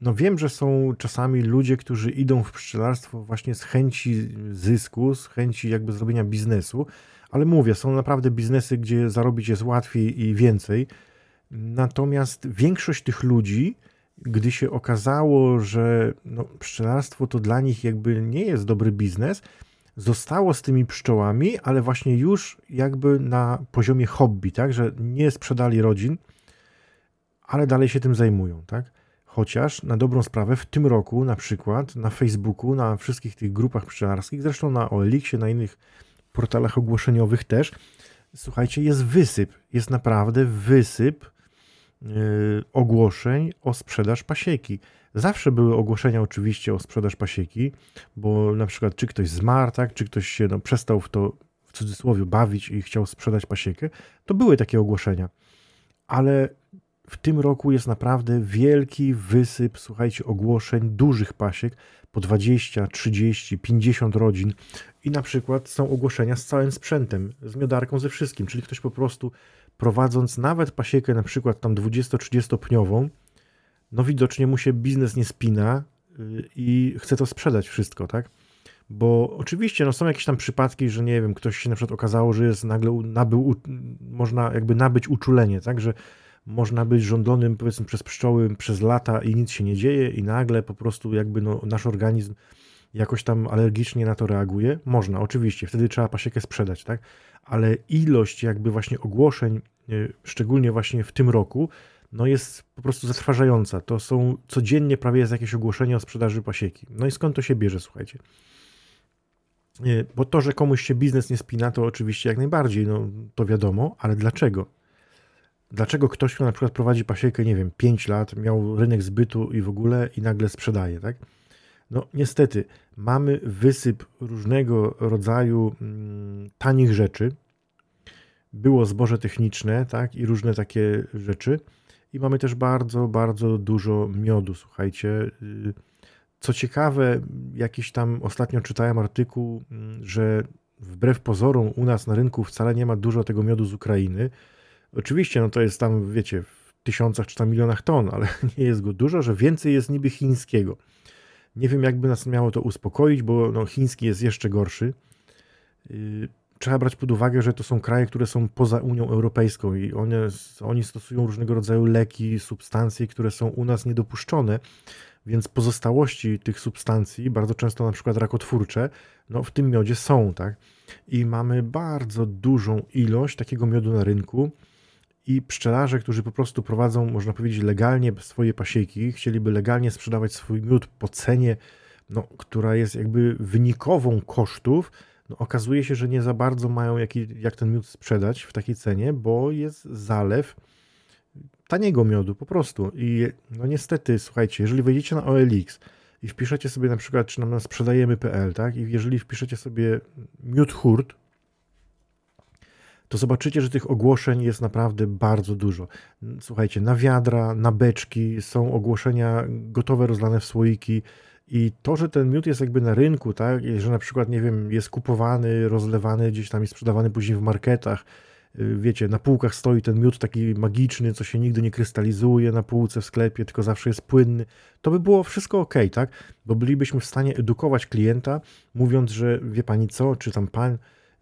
no wiem, że są czasami ludzie, którzy idą w pszczelarstwo właśnie z chęci zysku, z chęci jakby zrobienia biznesu, ale mówię, są naprawdę biznesy, gdzie zarobić jest łatwiej i więcej, natomiast większość tych ludzi, gdy się okazało, że no, pszczelarstwo to dla nich jakby nie jest dobry biznes, zostało z tymi pszczołami, ale właśnie już jakby na poziomie hobby, tak, że nie sprzedali rodzin, ale dalej się tym zajmują, tak. Chociaż na dobrą sprawę w tym roku na przykład na Facebooku, na wszystkich tych grupach pszczelarskich, zresztą na OLX-ie, na innych portalach ogłoszeniowych też, słuchajcie, jest wysyp, jest naprawdę wysyp yy, ogłoszeń o sprzedaż pasieki. Zawsze były ogłoszenia oczywiście o sprzedaż pasieki, bo na przykład czy ktoś zmarł, tak, czy ktoś się no, przestał w to w cudzysłowie bawić i chciał sprzedać pasiekę, to były takie ogłoszenia. Ale w tym roku jest naprawdę wielki wysyp, słuchajcie, ogłoszeń dużych pasiek po 20, 30, 50 rodzin. I na przykład są ogłoszenia z całym sprzętem, z miodarką, ze wszystkim, czyli ktoś po prostu prowadząc nawet pasiekę na przykład tam 20-30 pniową, no widocznie mu się biznes nie spina y, i chce to sprzedać wszystko, tak? Bo oczywiście no są jakieś tam przypadki, że nie wiem, ktoś się na przykład okazało, że jest nagle nabył, można jakby nabyć uczulenie, tak? Że można być żądlonym powiedzmy przez pszczoły przez lata i nic się nie dzieje i nagle po prostu jakby no, nasz organizm jakoś tam alergicznie na to reaguje. Można, oczywiście, wtedy trzeba pasiekę sprzedać, tak? Ale ilość jakby właśnie ogłoszeń, y, szczególnie właśnie w tym roku, no jest po prostu zatrważająca. To są codziennie prawie jest jakieś ogłoszenie o sprzedaży pasieki. No i skąd to się bierze, słuchajcie? Bo to, że komuś się biznes nie spina, to oczywiście jak najbardziej, no to wiadomo, ale dlaczego? Dlaczego ktoś, kto na przykład prowadzi pasiekę, nie wiem, 5 lat, miał rynek zbytu i w ogóle i nagle sprzedaje, tak? No niestety, mamy wysyp różnego rodzaju mm, tanich rzeczy. Było zboże techniczne, tak, i różne takie rzeczy i mamy też bardzo, bardzo dużo miodu, słuchajcie. Y, co ciekawe, jakiś tam ostatnio czytałem artykuł, mm, że wbrew pozorom u nas na rynku wcale nie ma dużo tego miodu z Ukrainy. Oczywiście, no to jest tam, wiecie, w tysiącach czy tam milionach ton, ale nie jest go dużo, że więcej jest niby chińskiego. Nie wiem, jakby nas miało to uspokoić, bo no, chiński jest jeszcze gorszy. Trzeba brać pod uwagę, że to są kraje, które są poza Unią Europejską i one, oni stosują różnego rodzaju leki, substancje, które są u nas niedopuszczone, więc pozostałości tych substancji, bardzo często na przykład rakotwórcze, no w tym miodzie są, tak? I mamy bardzo dużą ilość takiego miodu na rynku i pszczelarze, którzy po prostu prowadzą, można powiedzieć, legalnie swoje pasieki, chcieliby legalnie sprzedawać swój miód po cenie, no, która jest jakby wynikową kosztów, no okazuje się, że nie za bardzo mają jaki, jak ten miód sprzedać w takiej cenie, bo jest zalew taniego miodu po prostu. I no niestety, słuchajcie, jeżeli wejdziecie na OLX i wpiszecie sobie na przykład, czy nam sprzedajemy.pl, tak? I jeżeli wpiszecie sobie miód hurt, to zobaczycie, że tych ogłoszeń jest naprawdę bardzo dużo. Słuchajcie, na wiadra, na beczki są ogłoszenia gotowe, rozlane w słoiki, i to, że ten miód jest jakby na rynku, tak, że na przykład, nie wiem, jest kupowany, rozlewany gdzieś tam i sprzedawany później w marketach, y, wiecie, na półkach stoi ten miód taki magiczny, co się nigdy nie krystalizuje na półce w sklepie, tylko zawsze jest płynny, to by było wszystko ok, tak? Bo bylibyśmy w stanie edukować klienta, mówiąc, że wie pani co, czy tam pan,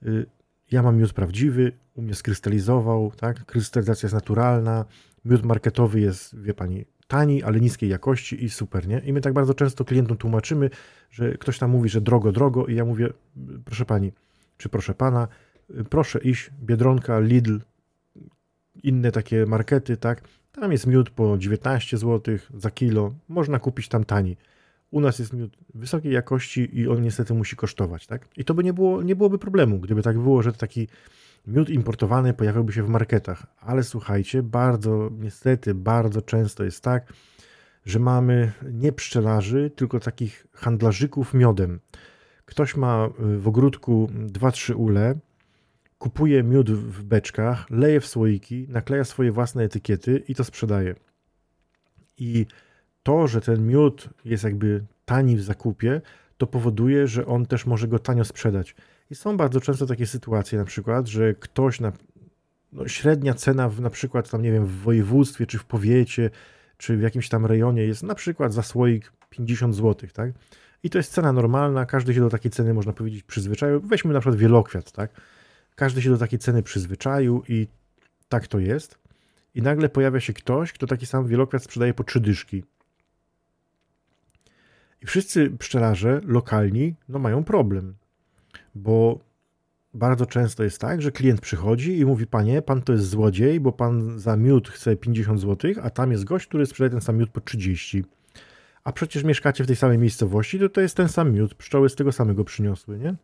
y, ja mam miód prawdziwy, u mnie skrystalizował, tak? Krystalizacja jest naturalna, miód marketowy jest, wie pani, tani, ale niskiej jakości i super, nie? I my tak bardzo często klientom tłumaczymy, że ktoś tam mówi, że drogo, drogo i ja mówię, proszę pani, czy proszę pana, proszę iść, Biedronka, Lidl, inne takie markety, tak? Tam jest miód po 19 zł za kilo, można kupić tam tani. U nas jest miód wysokiej jakości i on niestety musi kosztować, tak? I to by nie, było, nie byłoby problemu, gdyby tak było, że taki miód importowany pojawiałby się w marketach. Ale słuchajcie, bardzo, niestety, bardzo często jest tak, że mamy nie pszczelarzy, tylko takich handlarzyków miodem. Ktoś ma y, w ogródku 2-3 ule, kupuje miód w beczkach, leje w słoiki, nakleja swoje własne etykiety i to sprzedaje. I to, że ten miód jest jakby tani w zakupie, to powoduje, że on też może go tanio sprzedać. I są bardzo często takie sytuacje, na przykład, że ktoś na no, średnia cena w, na przykład tam, nie wiem, w województwie, czy w powiecie, czy w jakimś tam rejonie jest na przykład za słoik 50 zł, tak? I to jest cena normalna, każdy się do takiej ceny, można powiedzieć, przyzwyczaił. Weźmy na przykład wielokwiat, tak? Każdy się do takiej ceny przyzwyczaił i tak to jest. I nagle pojawia się ktoś, kto taki sam wielokwiat sprzedaje po trzy dyszki. I wszyscy pszczelarze lokalni no, mają problem bo bardzo często jest tak, że klient przychodzi i mówi: Panie, pan to jest złodziej, bo pan za miód chce 50 zł, a tam jest gość, który sprzedaje ten sam miód po 30. A przecież mieszkacie w tej samej miejscowości, to to jest ten sam miód, pszczoły z tego samego przyniosły, nie?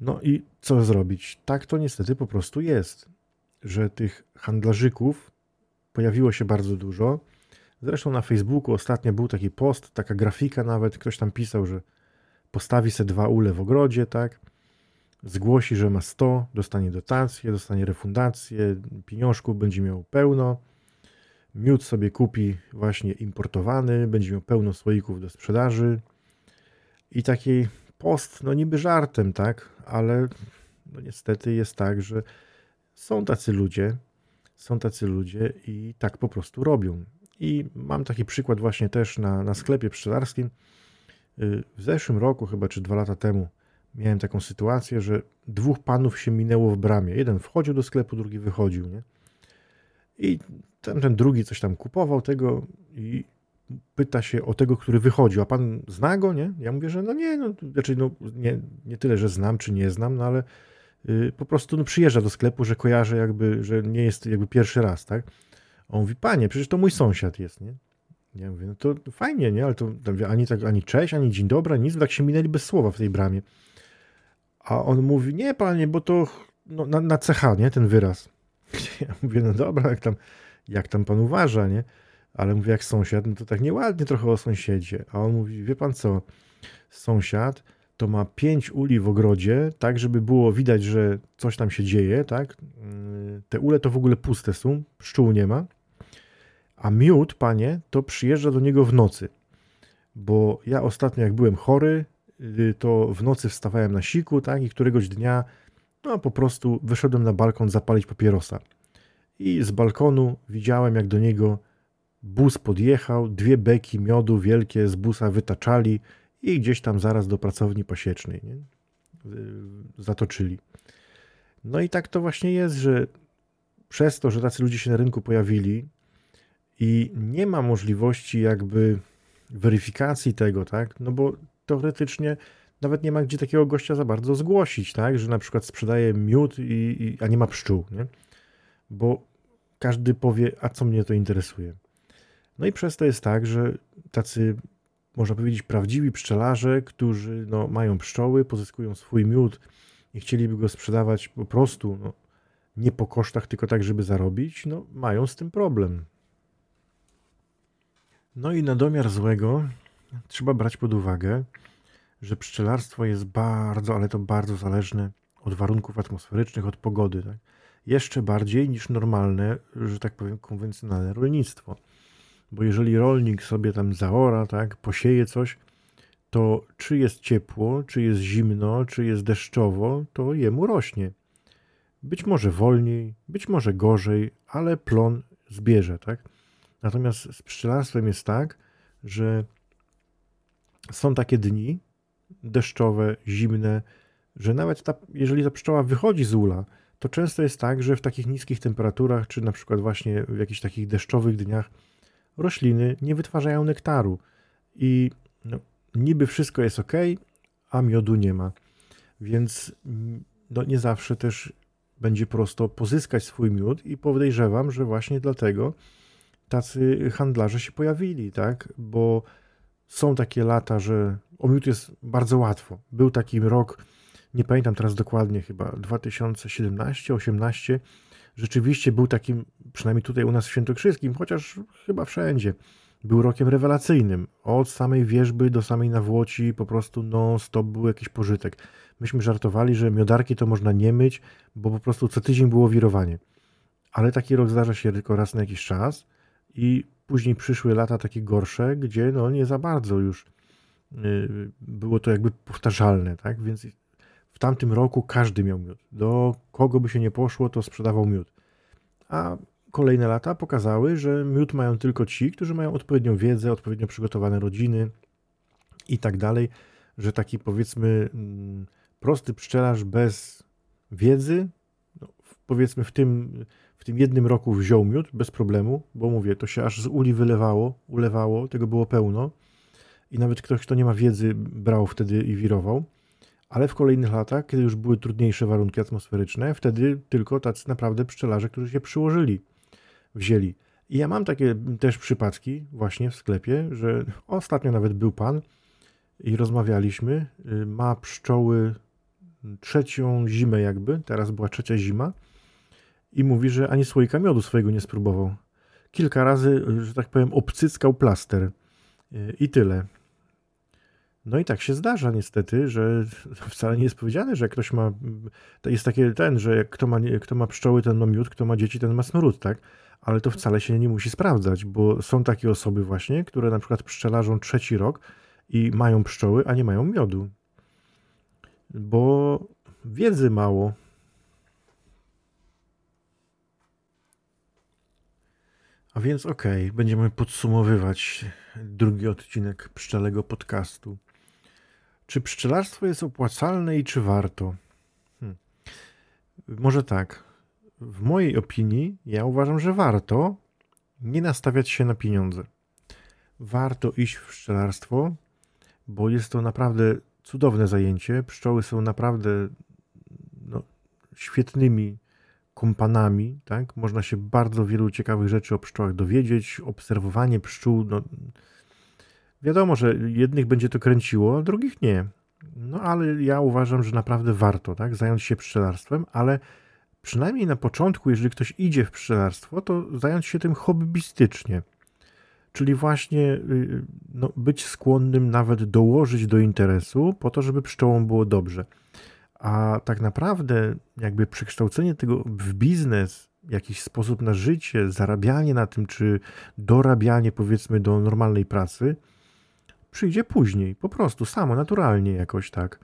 No i co zrobić? Tak to niestety po prostu jest, że tych handlarzyków pojawiło się bardzo dużo. Zresztą na Facebooku ostatnio był taki post, taka grafika nawet, ktoś tam pisał, że postawi se dwa ule w ogrodzie, tak? Zgłosi, że ma 100, dostanie dotację, dostanie refundację, pieniążków będzie miał pełno. Miód sobie kupi właśnie importowany, będzie miał pełno słoików do sprzedaży. I taki post, no niby żartem, tak? Ale no niestety jest tak, że są tacy ludzie, są tacy ludzie i tak po prostu robią. I mam taki przykład właśnie też na, na sklepie pszczelarskim. Y, w zeszłym roku, chyba czy dwa lata temu, miałem taką sytuację, że dwóch panów się minęło w bramie. Jeden wchodził do sklepu, drugi wychodził, nie? I ten, ten drugi coś tam kupował tego i pyta się o tego, który wychodził, a pan zna go, nie? Ja mówię, że no nie, no, znaczy no, nie, nie tyle, że znam czy nie znam, no ale y, po prostu no, przyjeżdża do sklepu, że kojarzę jakby, że nie jest jakby pierwszy raz, tak? A on mówi, panie, przecież to mój sąsiad jest, nie? Ja mówię, no to fajnie, nie? Ale to ani, tak, ani cześć, ani dzień dobry, nic, tak się minęli bez słowa w tej bramie. A on mówi, nie panie, bo to no, na, na CH, nie? Ten wyraz. Ja mówię, no dobra, jak tam, jak tam pan uważa, nie? Ale mówię, jak sąsiad, no to tak nieładnie trochę o sąsiedzie. A on mówi, wie pan co, sąsiad to ma pięć uli w ogrodzie, tak, żeby było widać, że coś tam się dzieje, tak? Yy, te ule to w ogóle puste są, pszczół nie ma. A miód, panie, to przyjeżdża do niego w nocy. Bo ja ostatnio, jak byłem chory, yy, to w nocy wstawałem na siku, tak, i któregoś dnia, no po prostu wyszedłem na balkon zapalić papierosa. I z balkonu widziałem, jak do niego bus podjechał, dwie beki miodu wielkie z busa wytaczali i gdzieś tam zaraz do pracowni pasiecznej nie? zatoczyli. No i tak to właśnie jest, że przez to, że tacy ludzie się na rynku pojawili i nie ma możliwości jakby weryfikacji tego, tak? No bo teoretycznie nawet nie ma gdzie takiego gościa za bardzo zgłosić, tak? Że na przykład sprzedaje miód, i, i, a nie ma pszczół, nie? Bo każdy powie, a co mnie to interesuje. No i przez to jest tak, że tacy, można powiedzieć, prawdziwi pszczelarze, którzy no, mają pszczoły, pozyskują swój miód i chcieliby go sprzedawać po prostu no, nie po kosztach, tylko tak, żeby zarobić, no, mają z tym problem. No i na domiar złego trzeba brać pod uwagę, że pszczelarstwo jest bardzo, ale to bardzo zależne od warunków atmosferycznych, od pogody. Tak? Jeszcze bardziej niż normalne, że tak powiem, konwencjonalne rolnictwo. Bo jeżeli rolnik sobie tam zaora, tak, posieje coś, to czy jest ciepło, czy jest zimno, czy jest deszczowo, to jemu rośnie. Być może wolniej, być może gorzej, ale plon zbierze, tak? Natomiast z pszczelarstwem jest tak, że są takie dni deszczowe, zimne, że nawet ta, jeżeli ta pszczoła wychodzi z ula, to często jest tak, że w takich niskich temperaturach, czy na przykład właśnie w jakichś takich deszczowych dniach, rośliny nie wytwarzają nektaru i no, niby wszystko jest ok, a miodu nie ma. Więc mm, no, nie zawsze też będzie prosto pozyskać swój miód i podejrzewam, że właśnie dlatego tacy handlarze się pojawili, tak? Bo są takie lata, że o miód jest bardzo łatwo. Był taki rok, nie pamiętam teraz dokładnie, chyba 2017-18, rzeczywiście był takim, przynajmniej tutaj u nas w Świętokrzyskim, chociaż chyba wszędzie, był rokiem rewelacyjnym. Od samej wierzby do samej nawłoci po prostu non-stop był jakiś pożytek. Myśmy żartowali, że miodarki to można nie myć, bo po prostu co tydzień było wirowanie. Ale taki rok zdarza się tylko raz na jakiś czas i później przyszły lata takie gorsze, gdzie no nie za bardzo już y, było to jakby powtarzalne, tak? Więc w tamtym roku każdy miał miód. Do kogo by się nie poszło, to sprzedawał miód. A kolejne lata pokazały, że miód mają tylko ci, którzy mają odpowiednią wiedzę, odpowiednio przygotowane rodziny i tak dalej, że taki powiedzmy mm, prosty pszczelarz bez wiedzy, no, powiedzmy w tym, w tym jednym roku wziął miód bez problemu, bo mówię, to się aż z uli wylewało, ulewało, tego było pełno. I nawet ktoś, kto nie ma wiedzy, brał wtedy i wirował. Ale w kolejnych latach, kiedy już były trudniejsze warunki atmosferyczne, wtedy tylko tacy naprawdę pszczelarze, którzy się przyłożyli, wzięli. I ja mam takie też przypadki właśnie w sklepie, że ostatnio nawet był pan i rozmawialiśmy, y, ma pszczoły trzecią zimę jakby, teraz była trzecia zima i mówi, że ani słoika miodu swojego nie spróbował. Kilka razy, że tak powiem, obcyckał plaster y, i tyle. No i tak się zdarza niestety, że wcale nie jest powiedziane, że ktoś ma, jest takie ten, że kto ma, kto ma pszczoły, ten ma miód, kto ma dzieci, ten ma snorut, tak? Ale to wcale się nie musi sprawdzać, bo są takie osoby właśnie, które na przykład pszczelarzą trzeci rok i mają pszczoły, a nie mają miodu. Bo wiedzy mało. A więc okej, okay, będziemy podsumowywać drugi odcinek pszczelego podcastu. Czy pszczelarstwo jest opłacalne i czy warto? Hmm. Może tak. W mojej opinii, ja uważam, że warto nie nastawiać się na pieniądze. Warto iść w pszczelarstwo, bo jest to naprawdę cudowne zajęcie. Pszczoły są naprawdę no, świetnymi kompanami, tak? Można się bardzo wielu ciekawych rzeczy o pszczołach dowiedzieć. Obserwowanie pszczół, no, Wiadomo, że jednych będzie to kręciło, drugich nie. No ale ja uważam, że naprawdę warto tak, zająć się pszczelarstwem, ale przynajmniej na początku, jeżeli ktoś idzie w pszczelarstwo, to zająć się tym hobbystycznie. Czyli właśnie y, no, być skłonnym nawet dołożyć do interesu po to, żeby pszczołom było dobrze. A tak naprawdę jakby przekształcenie tego w biznes, jakiś sposób na życie, zarabianie na tym, czy dorabianie powiedzmy do normalnej pracy – przyjdzie później, po prostu samo, naturalnie jakoś tak,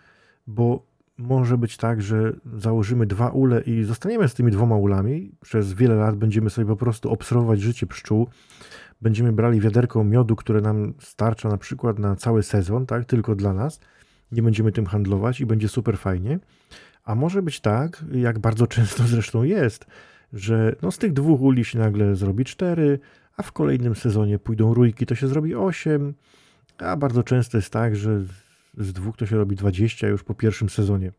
bo może być tak, że założymy dwa ule i zostaniemy z tymi dwoma ulami. Przez wiele lat będziemy sobie po prostu obserwować życie pszczół. Będziemy brali wiaderko miodu, które nam starcza na przykład na cały sezon, tak, tylko dla nas. Nie będziemy tym handlować i będzie super fajnie. A może być tak, jak bardzo często zresztą jest, że no z tych dwóch uli się nagle zrobi cztery, a w kolejnym sezonie pójdą rójki, to się zrobi osiem a bardzo często jest tak, że z dwóch to się robi 20 już po pierwszym sezonie.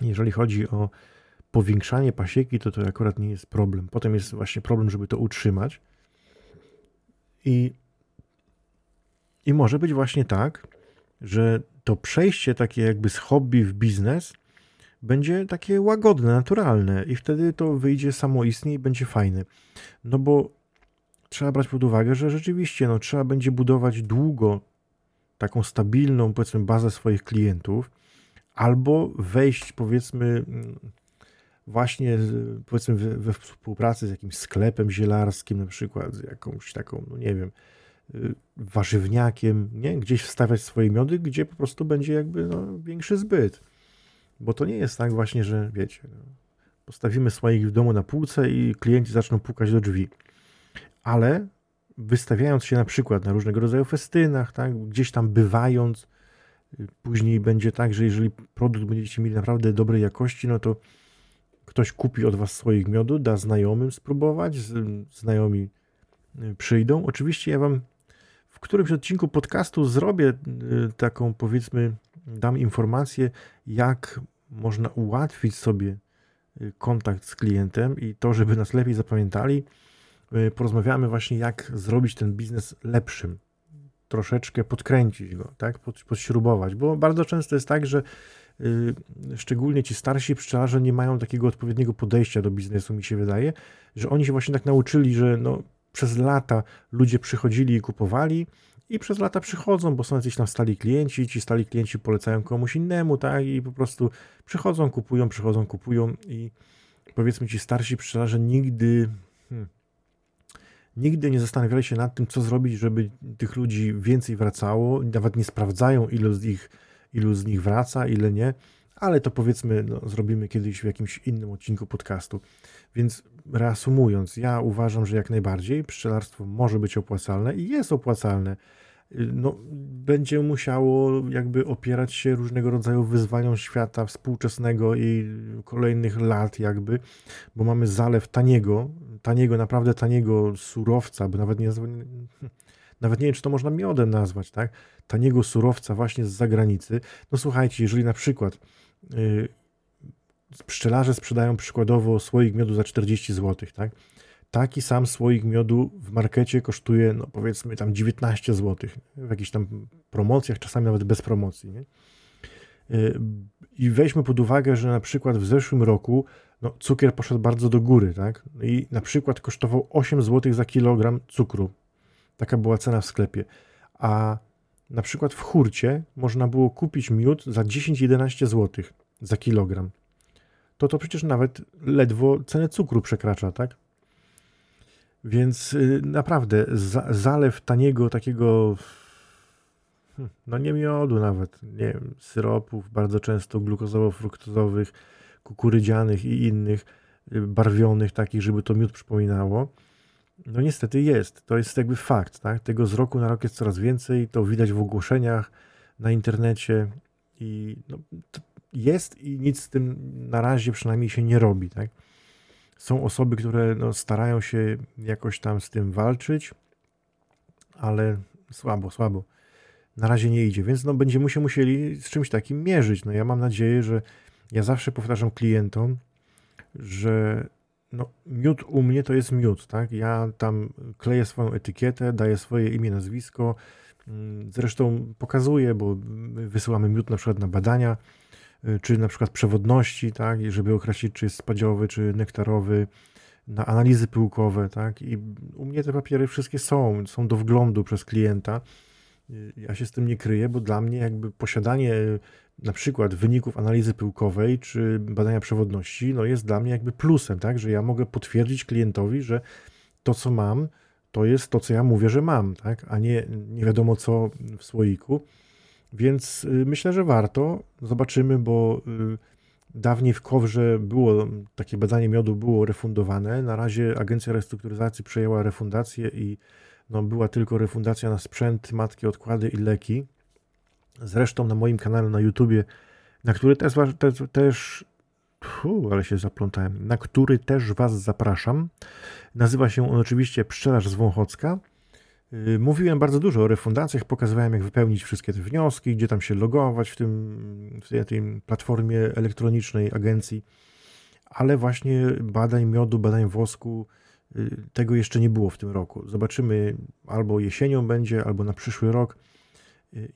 Jeżeli chodzi o powiększanie pasieki, to to akurat nie jest problem. Potem jest właśnie problem, żeby to utrzymać. I, i może być właśnie tak, że to przejście takie jakby z hobby w biznes będzie takie łagodne, naturalne i wtedy to wyjdzie samoistnie i będzie fajne. No bo trzeba brać pod uwagę, że rzeczywiście no, trzeba będzie budować długo taką stabilną, powiedzmy, bazę swoich klientów, albo wejść, powiedzmy, właśnie powiedzmy we współpracy z jakimś sklepem zielarskim, na przykład z jakąś taką, no nie wiem, warzywniakiem, nie? gdzieś wstawiać swoje miody, gdzie po prostu będzie jakby no, większy zbyt. Bo to nie jest tak właśnie, że wiecie, no, postawimy swoich w domu na półce i klienci zaczną pukać do drzwi ale wystawiając się na przykład na różnego rodzaju festynach, tak, gdzieś tam bywając, y, później będzie tak, że jeżeli produkt będziecie mieli naprawdę dobrej jakości, no to ktoś kupi od was swoich miodu, da znajomym spróbować, znajomi y, przyjdą. Oczywiście ja wam w którymś odcinku podcastu zrobię y, taką, powiedzmy, dam informację, jak można ułatwić sobie kontakt z klientem i to, żeby nas lepiej zapamiętali. Y, porozmawiamy właśnie, jak zrobić ten biznes lepszym. Troszeczkę podkręcić go, tak? Pod, podśrubować, bo bardzo często jest tak, że y, szczególnie ci starsi pszczelarze nie mają takiego odpowiedniego podejścia do biznesu, mi się wydaje, że oni się właśnie tak nauczyli, że no, przez lata ludzie przychodzili i kupowali i przez lata przychodzą, bo są jacyś tam stali klienci, ci stali klienci polecają komuś innemu, tak, i po prostu przychodzą, kupują, przychodzą, kupują i powiedzmy ci starsi pszczelarze nigdy hmm, nigdy nie zastanawiali się nad tym, co zrobić, żeby tych ludzi więcej wracało. Nawet nie sprawdzają, ilu z nich, ilu z nich wraca, ile nie, ale to powiedzmy no, zrobimy kiedyś w jakimś innym odcinku podcastu. Więc reasumując, ja uważam, że jak najbardziej pszczelarstwo może być opłacalne i jest opłacalne no, będzie musiało jakby opierać się różnego rodzaju wyzwaniom świata współczesnego i kolejnych lat jakby, bo mamy zalew taniego, taniego, naprawdę taniego surowca, bo nawet nie, nawet nie wiem, czy to można miodem nazwać, tak? Taniego surowca właśnie z zagranicy. No słuchajcie, jeżeli na przykład yy, pszczelarze sprzedają przykładowo słoik miodu za 40 zł, tak? Taki sam słoik miodu w markecie kosztuje, no powiedzmy tam 19 zł, w jakichś tam promocjach, czasami nawet bez promocji, nie? Yy, I weźmy pod uwagę, że na przykład w zeszłym roku no, cukier poszedł bardzo do góry, tak? I na przykład kosztował 8 zł za kilogram cukru. Taka była cena w sklepie. A na przykład w hurcie można było kupić miód za 10-11 zł za kilogram. To to przecież nawet ledwo cenę cukru przekracza, tak? Więc y, naprawdę za, zalew taniego takiego hmm, no nie miodu nawet, nie wiem, syropów bardzo często glukozowo-fruktozowych, kukurydzianych i innych y, barwionych takich, żeby to miód przypominało. No niestety jest, to jest jakby fakt, tak? Tego z roku na rok jest coraz więcej, to widać w ogłoszeniach na internecie i no, jest i nic z tym na razie przynajmniej się nie robi, tak? Są osoby, które no, starają się jakoś tam z tym walczyć, ale słabo, słabo. Na razie nie idzie, więc no, będziemy się musieli z czymś takim mierzyć. No, ja mam nadzieję, że ja zawsze powtarzam klientom, że no, miód u mnie to jest miód, tak? Ja tam kleję swoją etykietę, daję swoje imię, nazwisko, mm, zresztą pokazuję, bo wysyłamy miód na przykład na badania, czy na przykład przewodności, tak? żeby określić, czy jest spadziowy, czy nektarowy, na analizy pyłkowe, tak? I u mnie te papiery wszystkie są, są do wglądu przez klienta. Y, ja się z tym nie kryję, bo dla mnie jakby posiadanie na przykład wyników analizy pyłkowej czy badania przewodności, no jest dla mnie jakby plusem, tak, że ja mogę potwierdzić klientowi, że to, co mam, to jest to, co ja mówię, że mam, tak, a nie, nie wiadomo co w słoiku. Więc y, myślę, że warto. Zobaczymy, bo y, dawniej w Kowrze było takie badanie miodu było refundowane. Na razie Agencja Restrukturyzacji przejęła refundację i no, była tylko refundacja na sprzęt, matki, odkłady i leki. Zresztą na moim kanale na YouTubie, na który też, też, też ale się zaplątałem, na który też Was zapraszam. Nazywa się on oczywiście Pszczelarz z Wąchocka. Y, mówiłem bardzo dużo o refundacjach, pokazywałem jak wypełnić wszystkie te wnioski, gdzie tam się logować w, tym, w tej, tej platformie elektronicznej agencji, ale właśnie badań miodu, badań wosku, y, tego jeszcze nie było w tym roku. Zobaczymy, albo jesienią będzie, albo na przyszły rok.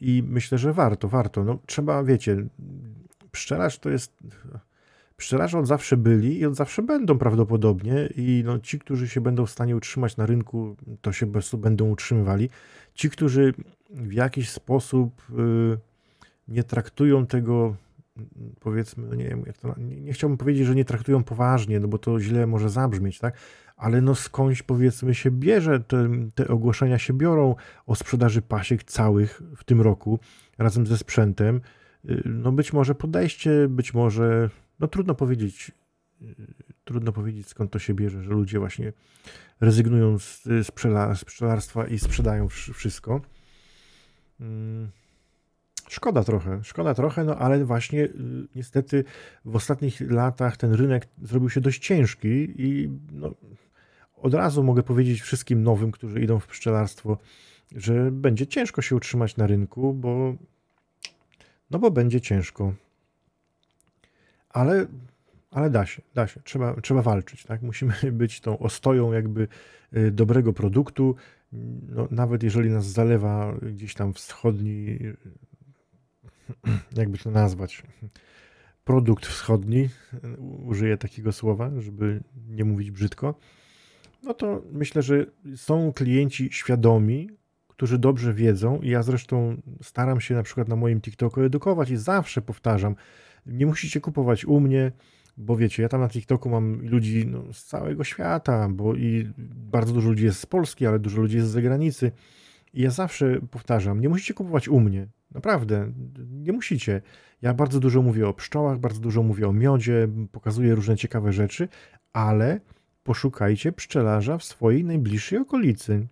I myślę, że warto, warto. No, trzeba, wiecie, pszczelarz to jest. Pszczelarze od zawsze byli i od zawsze będą prawdopodobnie, i no, ci, którzy się będą w stanie utrzymać na rynku, to się będą utrzymywali. Ci, którzy w jakiś sposób y, nie traktują tego, powiedzmy, no nie wiem, to, nie, nie chciałbym powiedzieć, że nie traktują poważnie, no bo to źle może zabrzmieć, tak? ale no skądś powiedzmy się bierze, te, te ogłoszenia się biorą o sprzedaży pasiek całych w tym roku razem ze sprzętem. Y, no być może podejście, być może, no trudno powiedzieć, y, trudno powiedzieć skąd to się bierze, że ludzie właśnie rezygnują z, z, z pszczelarstwa i sprzedają wszystko. Hmm. Szkoda trochę, szkoda trochę, no ale właśnie y, niestety w ostatnich latach ten rynek zrobił się dość ciężki i no, od razu mogę powiedzieć wszystkim nowym, którzy idą w pszczelarstwo, że będzie ciężko się utrzymać na rynku, bo no bo będzie ciężko. Ale, ale da się, da się. Trzeba, trzeba walczyć, tak? Musimy być tą ostoją jakby y, dobrego produktu. No, nawet jeżeli nas zalewa gdzieś tam wschodni jakby to nazwać, produkt wschodni, użyję takiego słowa, żeby nie mówić brzydko, no to myślę, że są klienci świadomi, którzy dobrze wiedzą i ja zresztą staram się na przykład na moim TikToku edukować i zawsze powtarzam, nie musicie kupować u mnie, bo wiecie, ja tam na TikToku mam ludzi no, z całego świata, bo i bardzo dużo ludzi jest z Polski, ale dużo ludzi jest z zagranicy. I ja zawsze powtarzam, nie musicie kupować u mnie. Naprawdę, nie musicie. Ja bardzo dużo mówię o pszczołach, bardzo dużo mówię o miodzie, pokazuję różne ciekawe rzeczy, ale poszukajcie pszczelarza w swojej najbliższej okolicy,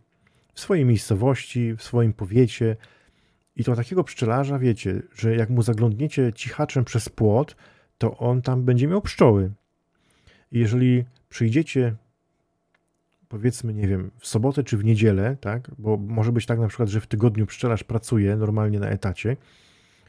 w swojej miejscowości, w swoim powiecie. I to takiego pszczelarza, wiecie, że jak mu zaglądniecie cichaczem przez płot, to on tam będzie miał pszczoły. I jeżeli przyjdziecie powiedzmy, nie wiem, w sobotę czy w niedzielę, tak? Bo może być tak na przykład, że w tygodniu pszczelarz pracuje normalnie na etacie.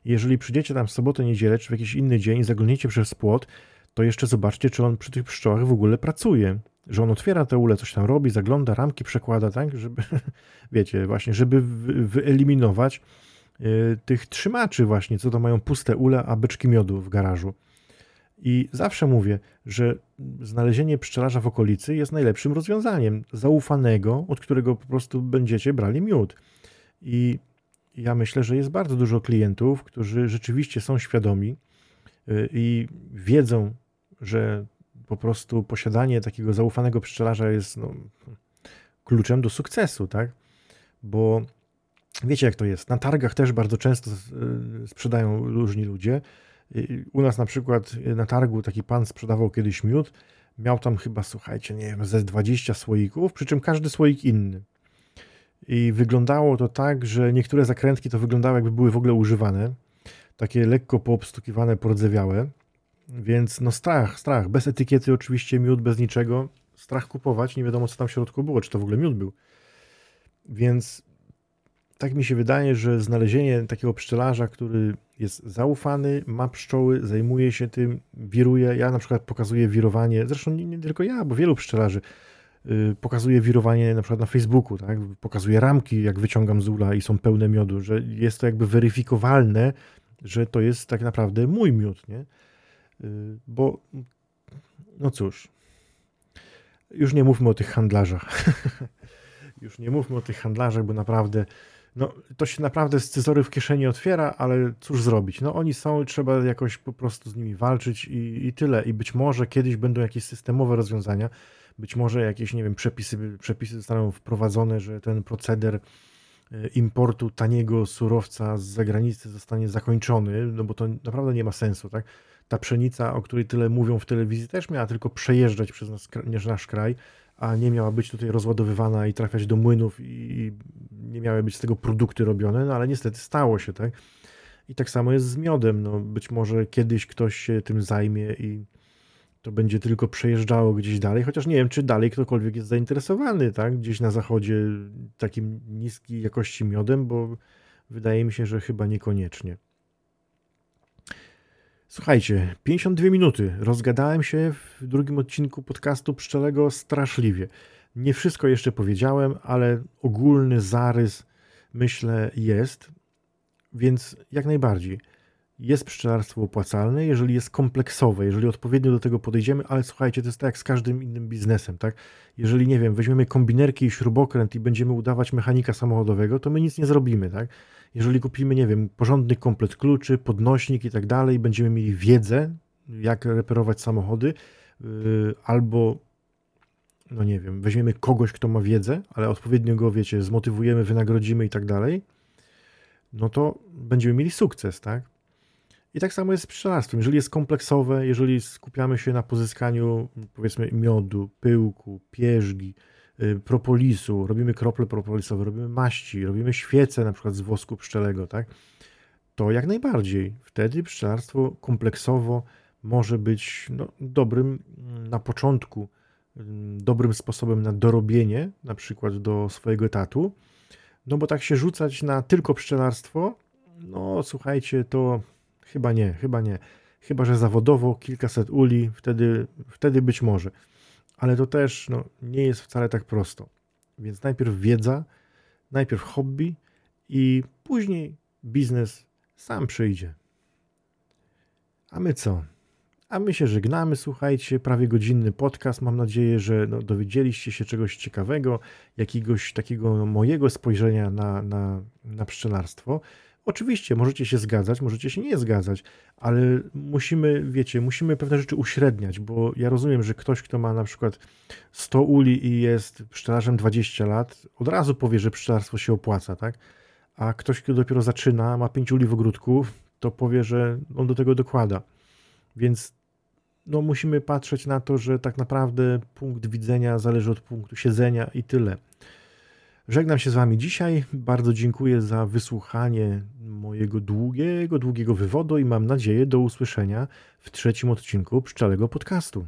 Jeżeli przyjdziecie tam w sobotę, niedzielę czy w jakiś inny dzień i zaglądniecie przez płot, to jeszcze zobaczcie, czy on przy tych pszczołach w ogóle pracuje. Że on otwiera te ule, coś tam robi, zagląda, ramki przekłada, tak? Żeby, wiecie, właśnie, żeby wyeliminować tych trzymaczy właśnie, co to mają puste ule, a beczki miodu w garażu. I zawsze mówię, że znalezienie pszczelarza w okolicy jest najlepszym rozwiązaniem, zaufanego, od którego po prostu będziecie brali miód. I ja myślę, że jest bardzo dużo klientów, którzy rzeczywiście są świadomi y, i wiedzą, że po prostu posiadanie takiego zaufanego pszczelarza jest no, kluczem do sukcesu, tak? Bo wiecie, jak to jest. Na targach też bardzo często y, sprzedają różni ludzie. U nas na przykład na targu taki pan sprzedawał kiedyś miód, miał tam chyba, słuchajcie, nie wiem, ze 20 słoików, przy czym każdy słoik inny. I wyglądało to tak, że niektóre zakrętki to wyglądały jakby były w ogóle używane, takie lekko poobstukiwane, pordzewiałe, więc no strach, strach, bez etykiety oczywiście, miód bez niczego, strach kupować, nie wiadomo co tam w środku było, czy to w ogóle miód był. Więc tak mi się wydaje, że znalezienie takiego pszczelarza, który jest zaufany, ma pszczoły, zajmuje się tym, wiruje. Ja na przykład pokazuję wirowanie, zresztą nie, nie tylko ja, bo wielu pszczelarzy yy, pokazuje wirowanie na przykład na Facebooku, tak? Pokazuje ramki, jak wyciągam z ula i są pełne miodu, że jest to jakby weryfikowalne, że to jest tak naprawdę mój miód, nie? Yy, bo no cóż, już nie mówmy o tych handlarzach. już nie mówmy o tych handlarzach, bo naprawdę no, to się naprawdę z cyzory w kieszeni otwiera, ale cóż zrobić? No oni są, trzeba jakoś po prostu z nimi walczyć i, i tyle. I być może kiedyś będą jakieś systemowe rozwiązania, być może jakieś, nie wiem, przepisy, przepisy zostaną wprowadzone, że ten proceder e, importu taniego surowca z zagranicy zostanie zakończony, no bo to naprawdę nie ma sensu, tak? Ta pszenica, o której tyle mówią w telewizji, też miała tylko przejeżdżać przez nasz, nasz kraj, a nie miała być tutaj rozładowywana i trafiać do młynów i nie miały być z tego produkty robione, no ale niestety stało się, tak? I tak samo jest z miodem, no być może kiedyś ktoś się tym zajmie i to będzie tylko przejeżdżało gdzieś dalej, chociaż nie wiem, czy dalej ktokolwiek jest zainteresowany, tak? Gdzieś na zachodzie takim niskiej jakości miodem, bo wydaje mi się, że chyba niekoniecznie. Słuchajcie, 52 minuty. Rozgadałem się w drugim odcinku podcastu Pszczelego straszliwie. Nie wszystko jeszcze powiedziałem, ale ogólny zarys myślę jest, więc jak najbardziej. Jest pszczelarstwo opłacalne, jeżeli jest kompleksowe, jeżeli odpowiednio do tego podejdziemy, ale słuchajcie, to jest tak jak z każdym innym biznesem, tak? Jeżeli, nie wiem, weźmiemy kombinerki i śrubokręt i będziemy udawać mechanika samochodowego, to my nic nie zrobimy, tak? Jeżeli kupimy, nie wiem, porządny komplet kluczy, podnośnik i tak dalej, będziemy mieli wiedzę, jak reperować samochody, yy, albo no nie wiem, weźmiemy kogoś, kto ma wiedzę, ale odpowiednio go, wiecie, zmotywujemy, wynagrodzimy i tak dalej, no to będziemy mieli sukces, tak? I tak samo jest z pszczelarstwem. Jeżeli jest kompleksowe, jeżeli skupiamy się na pozyskaniu, powiedzmy, miodu, pyłku, pierzgi, Y, propolisu, robimy krople propolisowe, robimy maści, robimy świece na przykład z wosku pszczelego, tak? To jak najbardziej. Wtedy pszczelarstwo kompleksowo może być no, dobrym mm, na początku, mm, dobrym sposobem na dorobienie, na przykład do swojego etatu. No bo tak się rzucać na tylko pszczelarstwo, no słuchajcie, to chyba nie, chyba nie. Chyba, że zawodowo kilkaset uli, wtedy, wtedy być może ale to też no, nie jest wcale tak prosto. Więc najpierw wiedza, najpierw hobby i później biznes sam przyjdzie. A my co? A my się żegnamy, słuchajcie, prawie godzinny podcast. Mam nadzieję, że no, dowiedzieliście się czegoś ciekawego, jakiegoś takiego mojego spojrzenia na, na, na pszczelarstwo. Oczywiście możecie się zgadzać, możecie się nie zgadzać, ale musimy, wiecie, musimy pewne rzeczy uśredniać, bo ja rozumiem, że ktoś, kto ma na przykład 100 uli i jest pszczelarzem 20 lat, od razu powie, że pszczelarstwo się opłaca, tak? A ktoś, kto dopiero zaczyna, ma 5 uli w ogródku, to powie, że on do tego dokłada. Więc no, musimy patrzeć na to, że tak naprawdę punkt widzenia zależy od punktu siedzenia i tyle. Żegnam się z Wami dzisiaj. Bardzo dziękuję za wysłuchanie mojego długiego, długiego wywodu i mam nadzieję do usłyszenia w trzecim odcinku Pszczelego Podcastu.